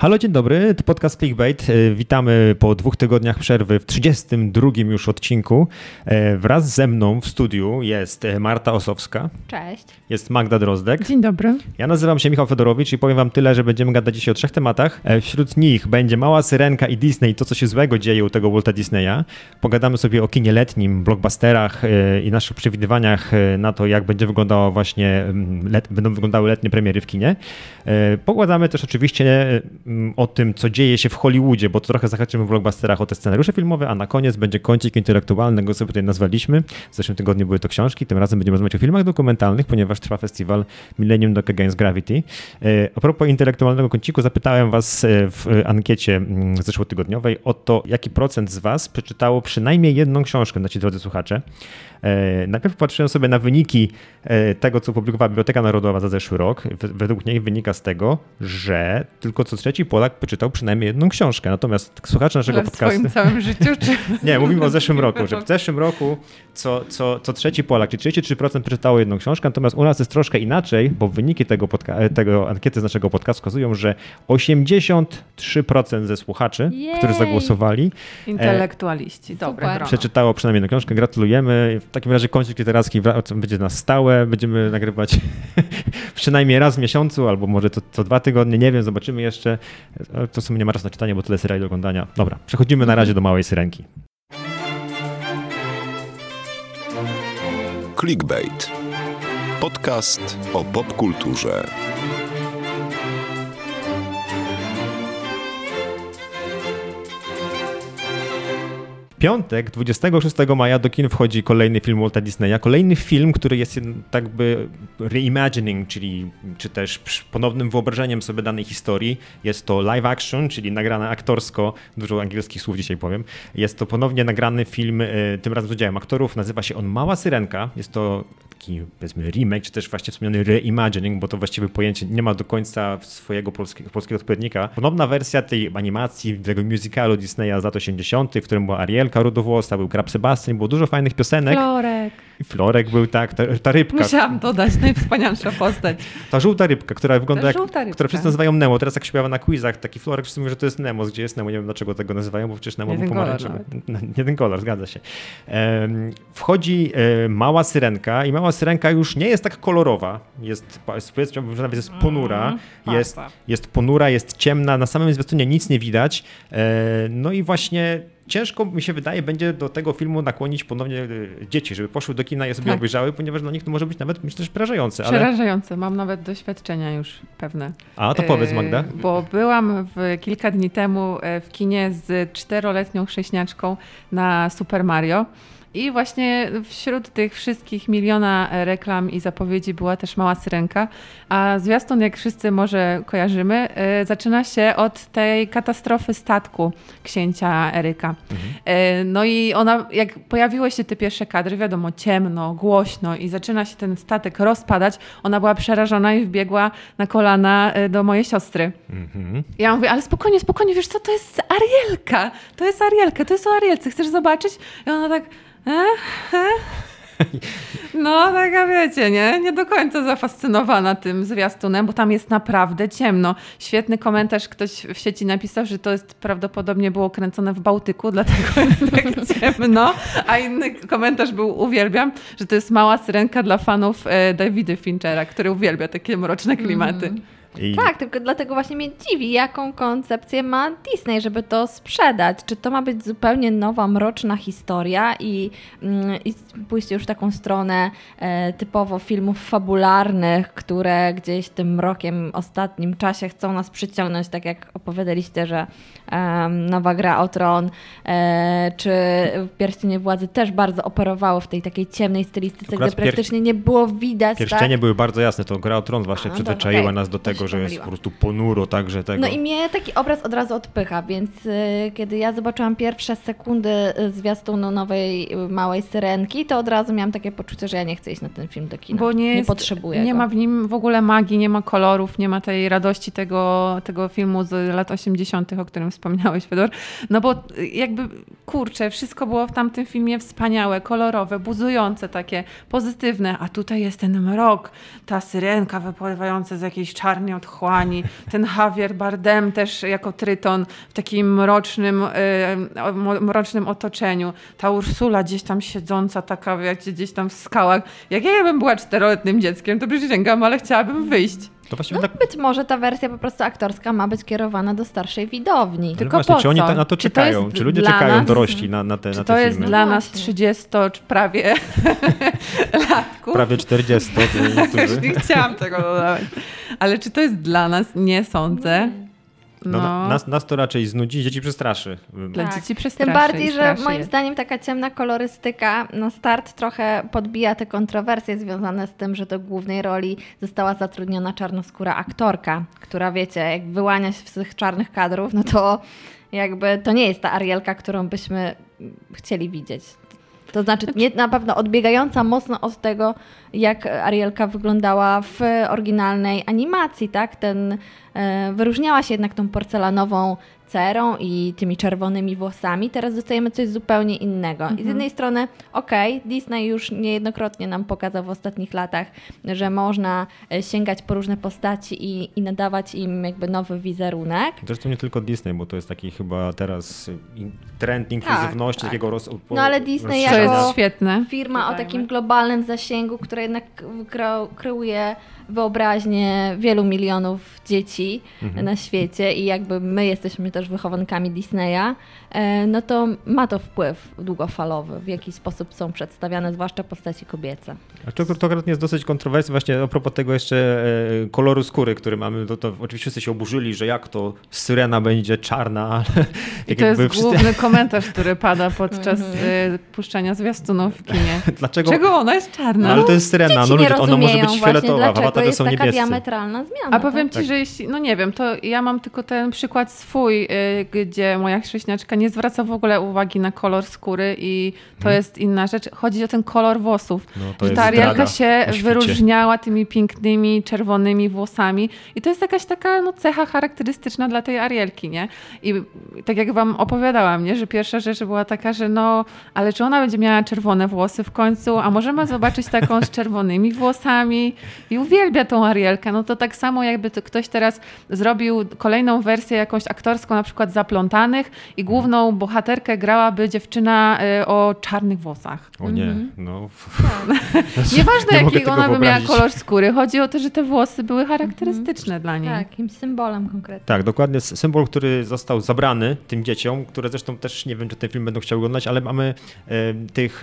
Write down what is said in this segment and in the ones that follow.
Halo, dzień dobry, to podcast Clickbait. E, Witamy po dwóch tygodniach przerwy w 32 już odcinku. E, Wraz ze mną w studiu jest e, Marta Osowska, Cześć. jest Magda Drozdek. Dzień dobry. Ja nazywam się Michał Fedorowicz i powiem wam tyle, że będziemy gadać dzisiaj o trzech tematach. Wśród nich będzie Mała Syrenka i Disney, to co się złego dzieje u tego Walta Disneya. Pogadamy sobie o kinie letnim, blockbusterach i naszych przewidywaniach na to, jak będzie wyglądało właśnie, mm, let, będą wyglądały letnie premiery w kinie. Pogadamy też oczywiście o tym, co dzieje się w Hollywoodzie, bo to trochę zahaczymy w blockbusterach o te scenariusze filmowe, a na koniec będzie kącik intelektualny, go sobie tutaj nazwaliśmy. W zeszłym tygodniu były to książki, tym razem będziemy rozmawiać o filmach dokumentalnych, ponieważ trwa festiwal Millennium Doc Against Gravity. E, A propos intelektualnego kąciku, zapytałem was e, w ankiecie zeszłotygodniowej o to, jaki procent z was przeczytało przynajmniej jedną książkę, nasi drodzy słuchacze. E, Najpierw patrzyłem sobie na wyniki e, tego, co publikowała Biblioteka Narodowa za zeszły rok. W- Według niej wynika z tego, że tylko co trzeci Polak przeczytał przynajmniej jedną książkę. Natomiast słuchacze naszego Ale w podcastu... swoim całym życiu, czy... Nie, mówimy o zeszłym roku, że w zeszłym roku co, co, co trzeci Polak, czyli 33% przeczytało jedną książkę, natomiast u nas jest troszkę inaczej, bo wyniki tego, podca- tego ankiety z naszego podcastu wskazują, że 83% ze słuchaczy, którzy Jej. zagłosowali, Intelektualiści, dobre przeczytało przynajmniej jedną książkę. Gratulujemy. W takim razie kącik literacki będzie na stałe. Będziemy nagrywać przynajmniej raz w miesiącu, albo może co, co dwa tygodnie, nie wiem, zobaczymy jeszcze. To w sumie nie ma czasu na czytanie, bo tyle seriali do oglądania. Dobra, przechodzimy na razie do Małej Syrenki. Clickbait. Podcast o popkulturze. Piątek, 26 maja do kin wchodzi kolejny film Walta Disneya. Kolejny film, który jest tak by reimagining, czyli czy też ponownym wyobrażeniem sobie danej historii. Jest to live action, czyli nagrane aktorsko, dużo angielskich słów dzisiaj powiem. Jest to ponownie nagrany film, e, tym razem z udziałem aktorów. Nazywa się on Mała Syrenka. Jest to taki powiedzmy remake, czy też właśnie wspomniany reimagining, bo to właściwie pojęcie nie ma do końca swojego polskiego, polskiego odpowiednika. Ponowna wersja tej animacji, tego musicalu Disneya z lat 80., w którym była Arielka rudowłosa, był Krab Sebastian, było dużo fajnych piosenek. Florek. I Florek był tak, ta, ta rybka, Musiałam dodać, najwspanialsza postać. ta żółta rybka, która wygląda jak, która wszyscy nazywają Nemo. Teraz jak się pojawia na quizach, taki Florek wszyscy mówią, że to jest Nemo, gdzie jest Nemo, nie wiem dlaczego tego nazywają, bo przecież Nemo Nie był pomarańczowy. Nie ten kolor, zgadza się. Wchodzi e, mała syrenka i mała syrenka już nie jest tak kolorowa, jest, powiedzmy, że nawet jest ponura, Mm, jest, jest ponura, jest ciemna, na samym zwiastunie nic nie widać. E, no i właśnie ciężko mi się wydaje będzie do tego filmu nakłonić ponownie e, dzieci, żeby poszły do kina i sobie Tak. obejrzały, ponieważ dla nich to może być nawet myślę, że przerażające. Ale... Przerażające, mam nawet doświadczenia już pewne. A to powiedz E, Magda. Bo byłam w, kilka dni temu e, w kinie z czteroletnią chrześniaczką na Super Mario. I właśnie wśród tych wszystkich miliona e, reklam i zapowiedzi była też mała syrenka. A zwiastun, jak wszyscy może kojarzymy, e, zaczyna się od tej katastrofy statku księcia Eryka. E, No i ona, jak pojawiły się te pierwsze kadry, wiadomo, ciemno, głośno i zaczyna się ten statek rozpadać, ona była przerażona i wbiegła na kolana do mojej siostry. Mhm. Ja mówię, ale spokojnie, spokojnie, wiesz co, to jest Arielka, to jest Arielka, to jest o Arielce, chcesz zobaczyć? I ona tak, No, taka wiecie, nie? Nie do końca zafascynowana tym zwiastunem, bo tam jest naprawdę ciemno. Świetny komentarz ktoś w sieci napisał, że to jest prawdopodobnie było kręcone w Bałtyku, dlatego jest tak ciemno. A inny komentarz był, uwielbiam, że to jest mała syrenka dla fanów e, Davida Finchera, który uwielbia takie mroczne klimaty. I Tak, tylko dlatego właśnie mnie dziwi, jaką koncepcję ma Disney, żeby to sprzedać. Czy to ma być zupełnie nowa, mroczna historia i, mm, i pójść już w taką stronę e, typowo filmów fabularnych, które gdzieś tym mrokiem ostatnim czasie chcą nas przyciągnąć, tak jak opowiadaliście, że em, nowa gra o tron, e, czy Pierścienie Władzy też bardzo operowało w tej takiej ciemnej stylistyce, Akurat gdzie praktycznie nie było widać. pierścienie tak? były bardzo jasne. To gra o tron właśnie A, przyzwyczaiła dobra, nas do tego, że jest po prostu ponuro, także tego. No i mnie taki obraz od razu odpycha, więc y, kiedy ja zobaczyłam pierwsze sekundy y, zwiastunu nowej y, małej syrenki, to od razu miałam takie poczucie, że ja nie chcę iść na ten film do kina. Bo nie, jest, potrzebuję Nie go. ma w nim w ogóle magii, nie ma kolorów, nie ma tej radości tego, tego filmu z lat 80., o którym wspomniałeś, Fedor. No bo jakby, kurczę, wszystko było w tamtym filmie wspaniałe, kolorowe, buzujące, takie pozytywne, a tutaj jest ten mrok, ta syrenka wypływająca z jakiejś czarnej otchłani, ten Javier Bardem też jako tryton w takim mrocznym, y, mrocznym otoczeniu, ta Ursula gdzieś tam siedząca, taka wiecie, gdzieś tam w skałach. Jak ja bym była czteroletnim dzieckiem, to przysięgam, ale chciałabym wyjść. To właściwie No, tak. być może ta wersja po prostu aktorska ma być kierowana do starszej widowni. Ale tylko właśnie, po czy oni co? na to Czy to czekają? jest Czy ludzie czekają nas? dorośli na, na te, Czy na to te jest filmy? dla nas Właśnie. 30 czy prawie latków? Prawie 40. to Też niektórzy. nie chciałam tego dodawać. Ale czy to jest dla nas? Nie sądzę. No, No, na- nas, nas to raczej znudzi, dzieci przestraszy. dla Tak. dzieci przestraszy. Tym bardziej, że moim je. zdaniem taka ciemna kolorystyka na start trochę podbija te kontrowersje związane z tym, że do głównej roli została zatrudniona czarnoskóra aktorka, która wiecie, jak wyłania się z tych czarnych kadrów, no to jakby to nie jest ta Arielka, którą byśmy chcieli widzieć. To znaczy nie, na pewno odbiegająca mocno od tego, jak Arielka wyglądała w oryginalnej animacji, tak? Ten, e, wyróżniała się jednak tą porcelanową cerą i tymi czerwonymi włosami. Teraz dostajemy coś zupełnie innego. I z jednej strony, okej, Disney już niejednokrotnie nam pokazał w ostatnich latach, że można e, sięgać po różne postaci i, i nadawać im jakby nowy wizerunek. Zresztą nie tylko Disney, bo to jest taki chyba teraz trend inkluzywności, tak. takiego roz, No ale Disney To jako- jest świetne. Firma o takim globalnym zasięgu, która jednak kreu- kreuje wyobraźnię wielu milionów dzieci Mhm. na świecie i jakby my jesteśmy też wychowankami Disneya, e, no to ma to wpływ długofalowy, w jaki sposób są przedstawiane, zwłaszcza postaci kobiece. A to, to akurat jest dosyć kontrowersyjne. Właśnie a propos tego jeszcze e, koloru skóry, który mamy, to, to oczywiście wszyscy się oburzyli, że jak to syrena będzie czarna, ale I to jest wszyscy- główny komentarz, który pada podczas Mhm. y, puszczania zwiastunów w kinie. Dlaczego? Czego ona jest No, czarna? ale to jest syrena, no ludzie, ona może być fioletowa, w awatarze jest są taka niebiescy. diametralna zmiana. A powiem tak? ci, że jeśli, no nie wiem, to ja mam tylko ten przykład swój, gdzie moja chrześniaczka nie zwraca w ogóle uwagi na kolor skóry i to jest inna rzecz. Chodzi o ten kolor włosów. No, że ta Arielka się wyróżniała tymi pięknymi, czerwonymi włosami i to jest jakaś taka no, cecha charakterystyczna dla tej Arielki, nie? I tak jak wam opowiadałam, nie? że pierwsza rzecz była taka, że no, ale czy ona będzie miała czerwone włosy w końcu, a możemy zobaczyć taką z czerwonymi włosami i uwielbia tą Arielkę. No to tak samo jakby to ktoś teraz zrobił kolejną wersję jakąś aktorską, na przykład Zaplątanych i główną bohaterkę grałaby dziewczyna y, o czarnych włosach. O nie, Mhm. no. Nieważne Nie jaki ona by miała kolor skóry, chodzi o to, że te włosy były charakterystyczne dla niej. Tak, jakimś symbolem konkretnym. Tak, dokładnie. Symbol, który został zabrany tym dzieciom, które zresztą też nie wiem, czy ten film będą chciały oglądać, ale mamy em, tych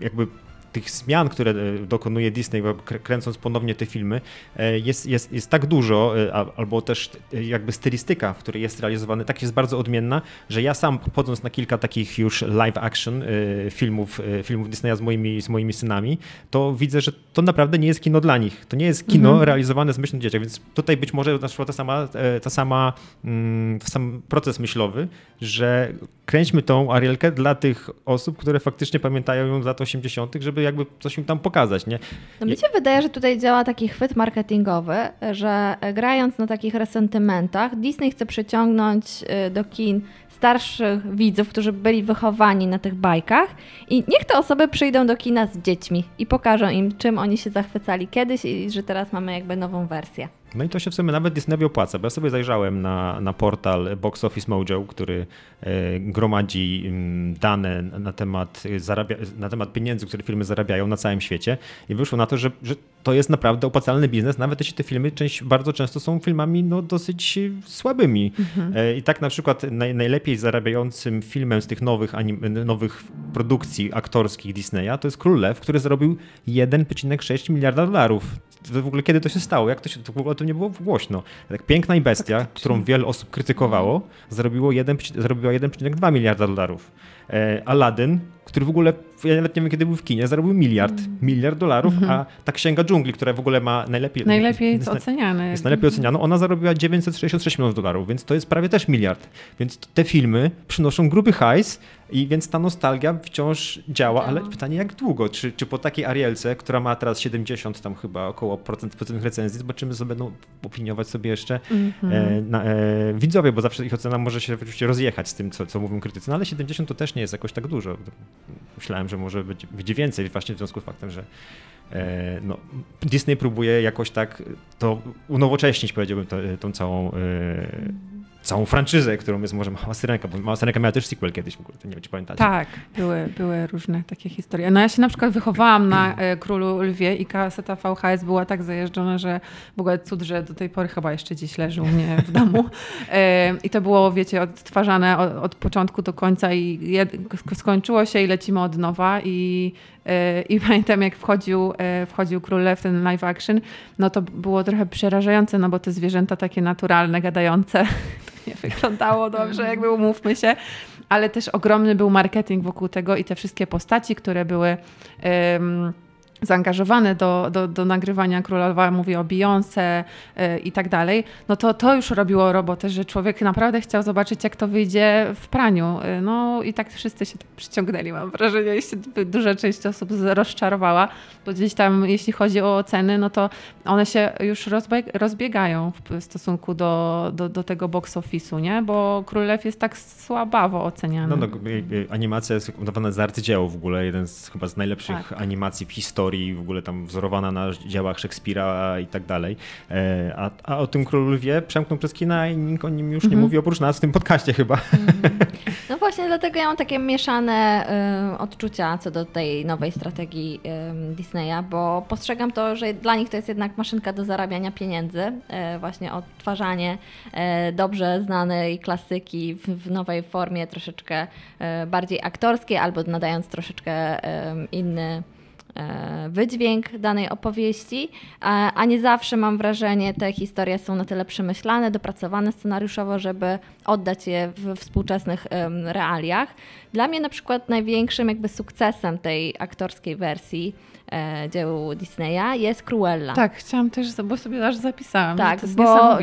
jakby tych zmian, które e, dokonuje Disney, kręcąc ponownie te filmy, e, jest, jest, jest tak dużo, e, albo też jakby stylistyka, w której jest realizowany, tak jest bardzo odmienna, że ja sam chodząc na kilka takich już live action filmów, filmów Disneya z moimi, z moimi synami, to widzę, że to naprawdę nie jest kino dla nich. To nie jest kino Mhm. realizowane z myślą o dzieciach, więc tutaj być może naszła ta sama, ta sama, mm, ten sam proces myślowy, że kręćmy tą Arielkę dla tych osób, które faktycznie pamiętają ją z lat 80., żeby jakby coś im tam pokazać, nie? No mi się wydaje, że tutaj działa taki chwyt marketingowy, że e, grając na takich resentymentach, Disney chce przyciągnąć e, do kin starszych widzów, którzy byli wychowani na tych bajkach i niech te osoby przyjdą do kina z dziećmi i pokażą im, czym oni się zachwycali kiedyś i że teraz mamy jakby nową wersję. No i to się w sumie nawet Disneyowi opłaca, bo ja sobie zajrzałem na, na portal Box Office Mojo, który e, gromadzi mm, dane na temat, zarabia, na temat pieniędzy, które firmy zarabiają na całym świecie i wyszło na to, że, że to jest naprawdę opłacalny biznes, nawet jeśli te filmy część, bardzo często są filmami no, dosyć słabymi. E, I tak na przykład naj, najlepiej zarabiającym filmem z tych nowych, anim, nowych produkcji aktorskich Disneya to jest Król Lew, który zarobił 1,6 miliarda dolarów. To w ogóle kiedy to się stało? Jak to się, to w ogóle o tym nie było głośno. Tak Piękna i Bestia, którą wiele osób krytykowało, zarobiło 1, zarobiła 1,2 miliarda dolarów. E, Aladdin, który w ogóle, ja nawet nie wiem kiedy był w kinie, zarobił miliard, Mm. miliard dolarów, Mhm. a ta Księga Dżungli, która w ogóle ma najlepiej... Najlepiej jest, oceniany. jest najlepiej oceniana, ona zarobiła 966 milionów dolarów, więc to jest prawie też miliard. Więc te filmy przynoszą gruby hajs i więc ta nostalgia wciąż działa, ale pytanie jak długo? Czy, czy po takiej Arielce, która ma teraz 70 tam chyba około procent pozytywnych recenzji, zobaczymy, co będą opiniować sobie jeszcze Mhm. e, na, e, widzowie, bo zawsze ich ocena może się oczywiście rozjechać z tym, co, co mówią krytycy, no ale 70 to też nie jest jakoś tak dużo. Myślałem, że może być, będzie więcej właśnie w związku z faktem, że e, no, Disney próbuje jakoś tak to unowocześnić, powiedziałbym, to, tą całą e, całą franczyzę, którą jest może Mała Syrenka, bo Mała Syrenka miała też sequel kiedyś nie wiem, czy pamiętacie. Tak, były, były różne takie historie. No ja się na przykład wychowałam na e, Królu Lwie i kaseta VHS była tak zajeżdżona, że w ogóle cud, że do tej pory chyba jeszcze dziś leży u mnie w domu. E, I to było, wiecie, odtwarzane od, od początku do końca i skończyło się i lecimy od nowa i i pamiętam, jak wchodził, e, wchodził Król Lew, ten live action, no to było trochę przerażające, no bo te zwierzęta takie naturalne, gadające, to nie wyglądało dobrze, jakby umówmy się. Ale też ogromny był marketing wokół tego i te wszystkie postaci, które były zaangażowane do, do, do nagrywania Królowa, mówię o Beyoncé y, i tak dalej, no to to już robiło robotę, że człowiek naprawdę chciał zobaczyć, jak to wyjdzie w praniu. Y, no i tak wszyscy się tak przyciągnęli, mam wrażenie, i się duża część osób rozczarowała, bo gdzieś tam, jeśli chodzi o oceny, no to one się już rozbieg rozbiegają w stosunku do, do, do tego box office'u, nie? Bo Królew jest tak słabawo oceniany. No, no, y, animacja jest udawana za arcydzieło w ogóle, jeden z chyba z najlepszych Tak. animacji w historii, w ogóle tam wzorowana na dziełach Szekspira i tak dalej. E, A, a o tym Królu Lwie przemknął przez kina i nikt o nim już nie Mhm. mówi, oprócz nas w tym podcaście chyba. No właśnie, dlatego ja mam takie mieszane y, odczucia co do tej nowej strategii y, Disneya, bo postrzegam to, że dla nich to jest jednak maszynka do zarabiania pieniędzy, y, właśnie odtwarzanie y, dobrze znanej klasyki w, w nowej formie, troszeczkę bardziej aktorskiej, albo nadając troszeczkę inny e, wydźwięk danej opowieści, a, a nie zawsze mam wrażenie, te historie są na tyle przemyślane, dopracowane scenariuszowo, żeby oddać je w współczesnych realiach. Dla mnie na przykład największym jakby sukcesem tej aktorskiej wersji e, dzieł Disneya jest Cruella. Tak, chciałam też, bo sobie aż zapisałam, Tak, to jest bo to,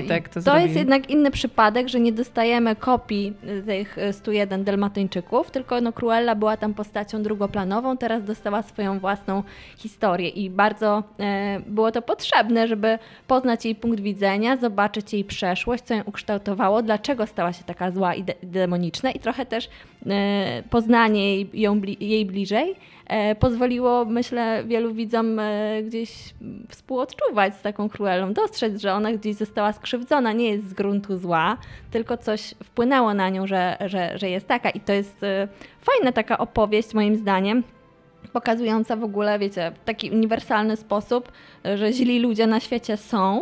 to jest jednak inny przypadek, że nie dostajemy kopii tych y, 101 Dalmatyńczyków, tylko no Cruella była tam postacią drugoplanową, teraz dostała swoją własną historię i bardzo e, było to potrzebne, żeby poznać jej punkt widzenia, zobaczyć jej przeszłość, co ją ukształtowało, dlaczego stała się taka zła i de- demoniczna i trochę też e, poznanie jej, ją, bli- jej bliżej e, pozwoliło, myślę, wielu widzom e, gdzieś współodczuwać z taką Cruellą, dostrzec, że ona gdzieś została skrzywdzona, nie jest z gruntu zła, tylko coś wpłynęło na nią, że, że, że jest taka. I to jest e, fajna taka opowieść, moim zdaniem, pokazująca w ogóle, wiecie, taki uniwersalny sposób, e, że źli ludzie na świecie są,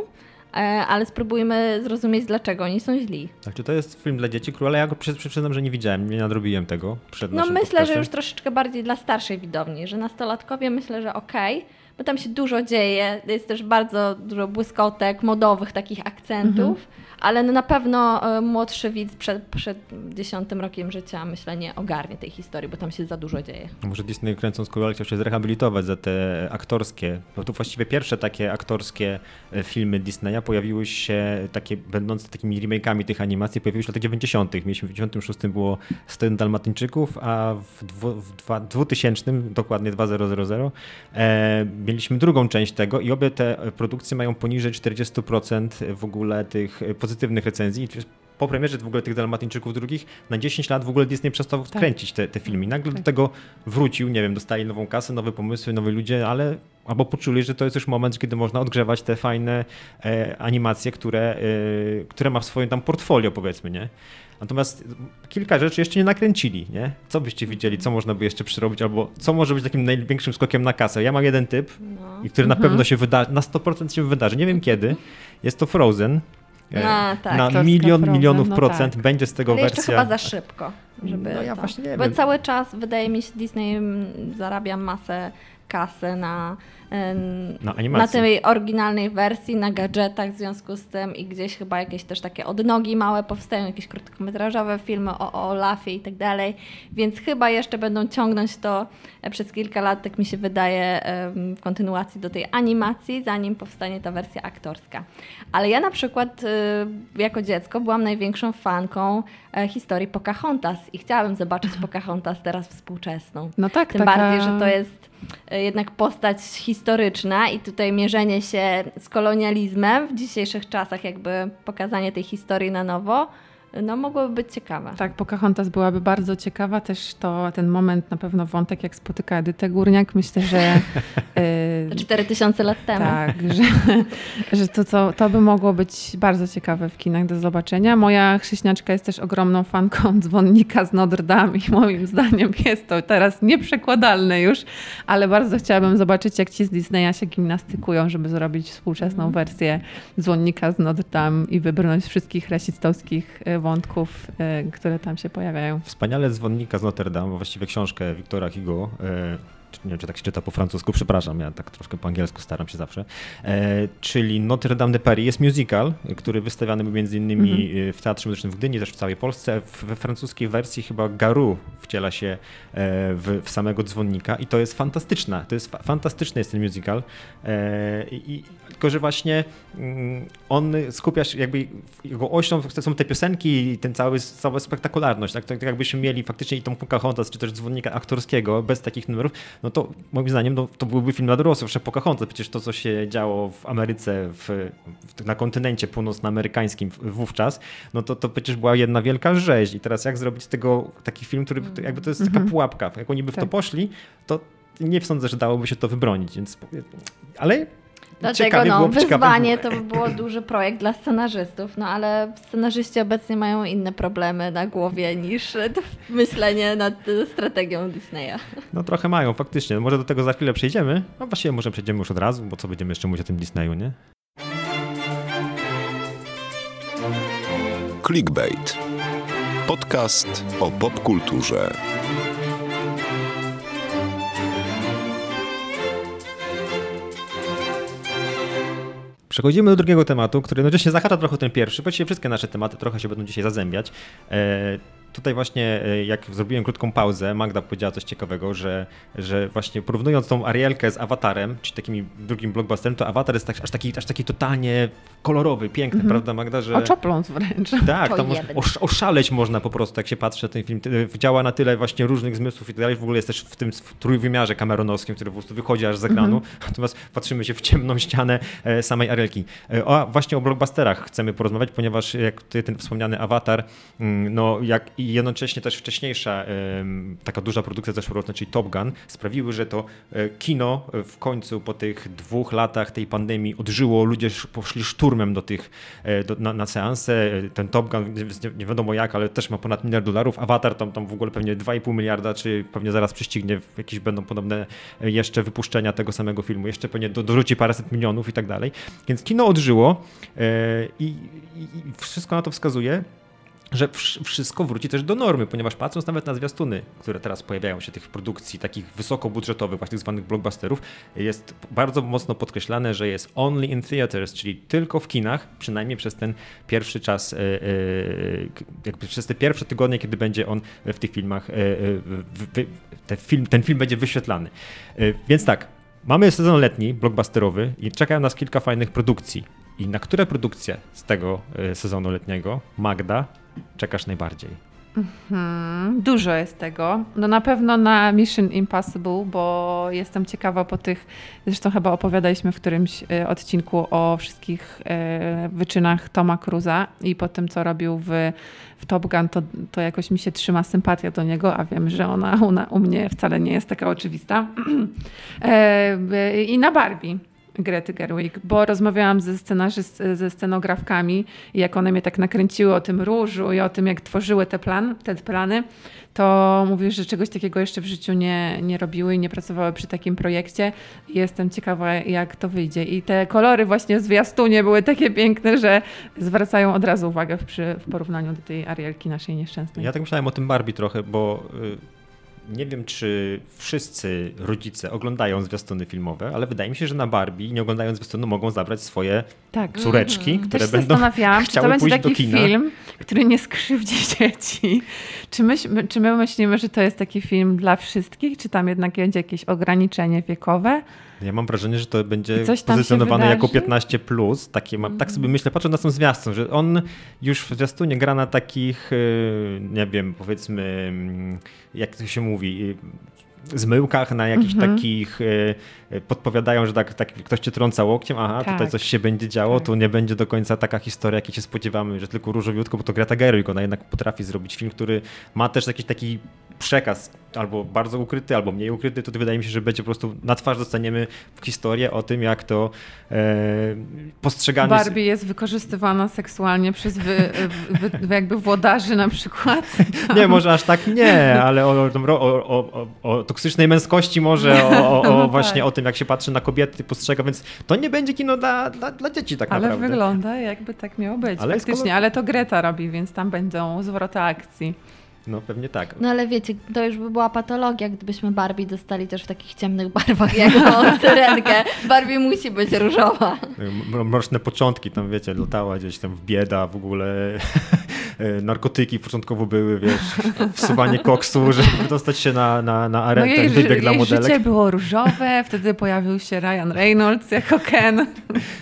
ale spróbujmy zrozumieć, dlaczego oni są źli. Tak, czy to jest film dla dzieci Króla? Ja go przy, przy, przyznam, że nie widziałem, nie nadrobiłem tego przed No naszym myślę, że podcastem. już troszeczkę bardziej dla starszej widowni, że nastolatkowie myślę, że okej, bo tam się dużo dzieje, jest też bardzo dużo błyskotek, modowych takich akcentów, ale no na pewno e, młodszy widz przed, przed dziesiątym rokiem życia myślę nie ogarnie tej historii, bo tam się za dużo dzieje. Może Disney kręcąc Króla chciał się zrehabilitować za te aktorskie, bo to właściwie pierwsze takie aktorskie e, filmy Disneya pojawiły się takie, będące takimi remake'ami tych animacji, pojawiły się w latach 90. Mieliśmy w 96 było 101 Dalmatyńczyków, a w, dwu, w dwa, 2000, dokładnie 2000, e, mieliśmy drugą część tego i obie te produkcje mają poniżej 40% w ogóle tych pozytywnych recenzji. Po premierze w ogóle tych Dalmatyńczyków drugich na 10 lat w ogóle Disney przestał Tak. kręcić te, te filmy. Nagle do Tak. tego wrócił, nie wiem, dostali nową kasę, nowe pomysły, nowi ludzie, ale albo poczuli, że to jest już moment, kiedy można odgrzewać te fajne e, animacje, które, e, które ma w swoim tam portfolio, powiedzmy, nie? Natomiast kilka rzeczy jeszcze nie nakręcili, nie? Co byście widzieli, co można by jeszcze przyrobić, albo co może być takim największym skokiem na kasę? Ja mam jeden typ, No. i który na Mhm. pewno się wydarzy, na 100% się wydarzy, nie wiem kiedy. Jest to Frozen. E, A, tak. na milion Frozen, milionów no procent tak. będzie z tego Ale wersja. chyba za szybko, żeby No ja to... właśnie nie Bo wiem. cały czas wydaje mi się Disney mm, zarabia masę kasy na na, na tej oryginalnej wersji, na gadżetach w związku z tym i gdzieś chyba jakieś też takie odnogi małe powstają, jakieś krótkometrażowe filmy o, o Olafie i tak dalej, więc chyba jeszcze będą ciągnąć to e, przez kilka lat, tak mi się wydaje, w kontynuacji do tej animacji, zanim powstanie ta wersja aktorska. Ale ja na przykład y, jako dziecko byłam największą fanką e, historii Pocahontas i chciałabym zobaczyć Pocahontas teraz współczesną. No tak, Tym taka... bardziej, że to jest jednak postać historyczna i tutaj mierzenie się z kolonializmem w dzisiejszych czasach, jakby pokazanie tej historii na nowo no mogłoby być ciekawa. Tak, Pocahontas byłaby bardzo ciekawa. Też to ten moment, na pewno wątek, jak spotyka Edytę Górniak. Myślę, że... Yy, 4000 lat temu. Tak, że, że to, to, to by mogło być bardzo ciekawe w kinach do zobaczenia. Moja chrześniaczka jest też ogromną fanką dzwonnika z Notre Dame i moim zdaniem jest to teraz nieprzekładalne już, ale bardzo chciałabym zobaczyć, jak ci z Disneya się gimnastykują, żeby zrobić współczesną mm. wersję dzwonnika z Notre Dame i wybrnąć wszystkich rasistowskich y, wątków, e, które tam się pojawiają. Wspaniale dzwonnika z Notre Dame, właściwie książkę Wiktora Hugo, e, nie wiem, czy tak się czyta po francusku, przepraszam, ja tak troszkę po angielsku staram się zawsze, e, czyli Notre Dame de Paris jest musical, który wystawiany był między innymi mm -hmm. w Teatrze Muzycznym w Gdyni, też w całej Polsce. We francuskiej wersji chyba Garu wciela się w, w, samego dzwonnika i to jest fantastyczna, to jest fa fantastyczny jest ten musical, e, i, tylko że właśnie mm, on skupia się, jakby jego ośną są te piosenki i ten cały, cała spektakularność, tak, tak jakbyśmy mieli faktycznie i tą Pocahontas, czy też dzwonnika aktorskiego bez takich numerów, no to moim zdaniem no, to byłby film dla dorosłych, że Pocahontas, przecież to, co się działo w Ameryce, w, w, na kontynencie północnoamerykańskim wówczas, no to, to przecież była jedna wielka rzeź i teraz jak zrobić z tego taki film, który jakby to jest taka mhm. pułapka, jak oni by w to tak. poszli, to nie sądzę, że dałoby się to wybronić, więc ale Dlatego no, wyzwanie to by było duży projekt dla scenarzystów, no ale scenarzyści obecnie mają inne problemy na głowie niż myślenie nad strategią Disneya. No trochę mają, faktycznie. Może do tego za chwilę przejdziemy. No właściwie może przejdziemy już od razu, bo co będziemy jeszcze mówić o tym Disneyu, nie? Clickbait. Podcast o popkulturze. Przechodzimy do drugiego tematu, który no się zahacza trochę ten pierwszy. Właściwie wszystkie nasze tematy trochę się będą dzisiaj zazębiać. E, tutaj właśnie, e, jak zrobiłem krótką pauzę, Magda powiedziała coś ciekawego, że, że właśnie porównując tą Arielkę z Awatarem, czyli takim drugim blockbusterem, to Awatar jest tak, aż, taki, aż taki totalnie kolorowy, piękny, mm -hmm. prawda Magda? Że... Oczopląc wręcz. Tak, tam osz, oszaleć można po prostu, jak się patrzy na ten film. Działa na tyle właśnie różnych zmysłów i tak dalej. W ogóle jest też w tym trójwymiarze kameronowskim, który po prostu wychodzi aż z ekranu. Mm -hmm. Natomiast patrzymy się w ciemną ścianę e, samej Arielki. E, o, właśnie o blockbusterach chcemy porozmawiać, ponieważ jak tutaj ten wspomniany Awatar, mm, no jak i jednocześnie też wcześniejsza taka duża produkcja zeszłoroczna, czyli Top Gun, sprawiły, że to e, kino w końcu po tych dwóch latach tej pandemii odżyło, ludzie poszli szturmem do tych, e, do, na, na seanse. Ten Top Gun, nie wiadomo jak, ale też ma ponad miliard dolarów. Avatar tam, tam w ogóle pewnie 2,5 miliarda, czy pewnie zaraz prześcignie, jakieś będą podobne e, jeszcze wypuszczenia tego samego filmu, jeszcze pewnie do, dorzuci paręset milionów i tak dalej. Więc kino odżyło i, i, i wszystko na to wskazuje że wszystko wróci też do normy, ponieważ patrząc nawet na zwiastuny, które teraz pojawiają się tych produkcji takich wysokobudżetowych, właśnie zwanych blockbusterów, jest bardzo mocno podkreślane, że jest only in theaters, czyli tylko w kinach, przynajmniej przez ten pierwszy czas, e, e, jakby przez te pierwsze tygodnie, kiedy będzie on w tych filmach, e, ten film, ten film będzie wyświetlany. Więc tak, mamy sezon letni, blockbusterowy i czekają nas kilka fajnych produkcji. I na które produkcje z tego sezonu letniego Magda czekasz najbardziej? Mhm, dużo jest tego. No na pewno na Mission Impossible, bo jestem ciekawa po tych, zresztą chyba opowiadaliśmy w którymś e, odcinku o wszystkich e, wyczynach Toma Cruza i po tym, co robił w, w Top Gun, to, to jakoś mi się trzyma sympatia do niego, a wiem, że ona, ona u mnie wcale nie jest taka oczywista. E, I na Barbie. Grety Gerwig, bo rozmawiałam ze, scenarzyst, ze scenografkami i jak one mnie tak nakręciły o tym różu i o tym, jak tworzyły te, plan, te plany, to mówię, że czegoś takiego jeszcze w życiu nie, nie robiły i nie pracowały przy takim projekcie. Jestem ciekawa, jak to wyjdzie. I te kolory właśnie w zwiastunie były takie piękne, że zwracają od razu uwagę w, przy, w porównaniu do tej Arielki naszej nieszczęsnej. Ja tak myślałem o tym Barbie trochę, bo... Y nie wiem, czy wszyscy rodzice oglądają zwiastuny filmowe, ale wydaje mi się, że na Barbie, nie oglądając zwiastunu, mogą zabrać swoje Tak. córeczki, Mhm. które Też będą zastanawiałam, czy to chciały będzie taki film, który nie skrzywdzi dzieci. Czy my, czy my myślimy, że to jest taki film dla wszystkich, czy tam jednak będzie jakieś ograniczenie wiekowe? Ja mam wrażenie, że to będzie pozycjonowane jako wydarzy? 15. Plus. Takie mam, Tak sobie myślę, patrzę na tą zwiastun, że on już w zwiastunie gra na takich, yy, nie wiem, powiedzmy, mm, jak to się mówi, yy, zmyłkach, na jakichś Mhm. takich yy, podpowiadają, że tak, tak ktoś cię trąca łokciem, aha, Tak. tutaj coś się będzie działo, Tak. tu nie będzie do końca taka historia, jakiej się spodziewamy, że tylko różowiutko, bo to Greta Gerwig, ona jednak potrafi zrobić film, który ma też jakiś taki przekaz albo bardzo ukryty, albo mniej ukryty, to wydaje mi się, że będzie po prostu na twarz dostaniemy historię o tym, jak to e, postrzegane Barbie jest wykorzystywana seksualnie przez wy, wy, wy, jakby włodarzy na przykład. Nie, może aż tak nie, ale o, o, o, o, o toksycznej męskości może, o, o, No o tak. właśnie o tym, jak się patrzy na kobiety, postrzega, więc to nie będzie kino dla, dla, dla dzieci tak Ale naprawdę. wygląda jakby tak miało być. Ale faktycznie, skoro- ale to Greta robi, więc tam będą zwroty akcji. No pewnie tak. No ale wiecie, to już by była patologia, gdybyśmy Barbie dostali też w takich ciemnych barwach, jak syrenkę. Barbie musi być różowa. Mroczne początki, tam wiecie, latała gdzieś tam w bieda, w ogóle narkotyki początkowo były, wiesz, wsuwanie koksu, żeby dostać się na, na, na No arenę, jej, ten wybieg dla modelek życie było różowe, wtedy pojawił się Ryan Reynolds jako Ken.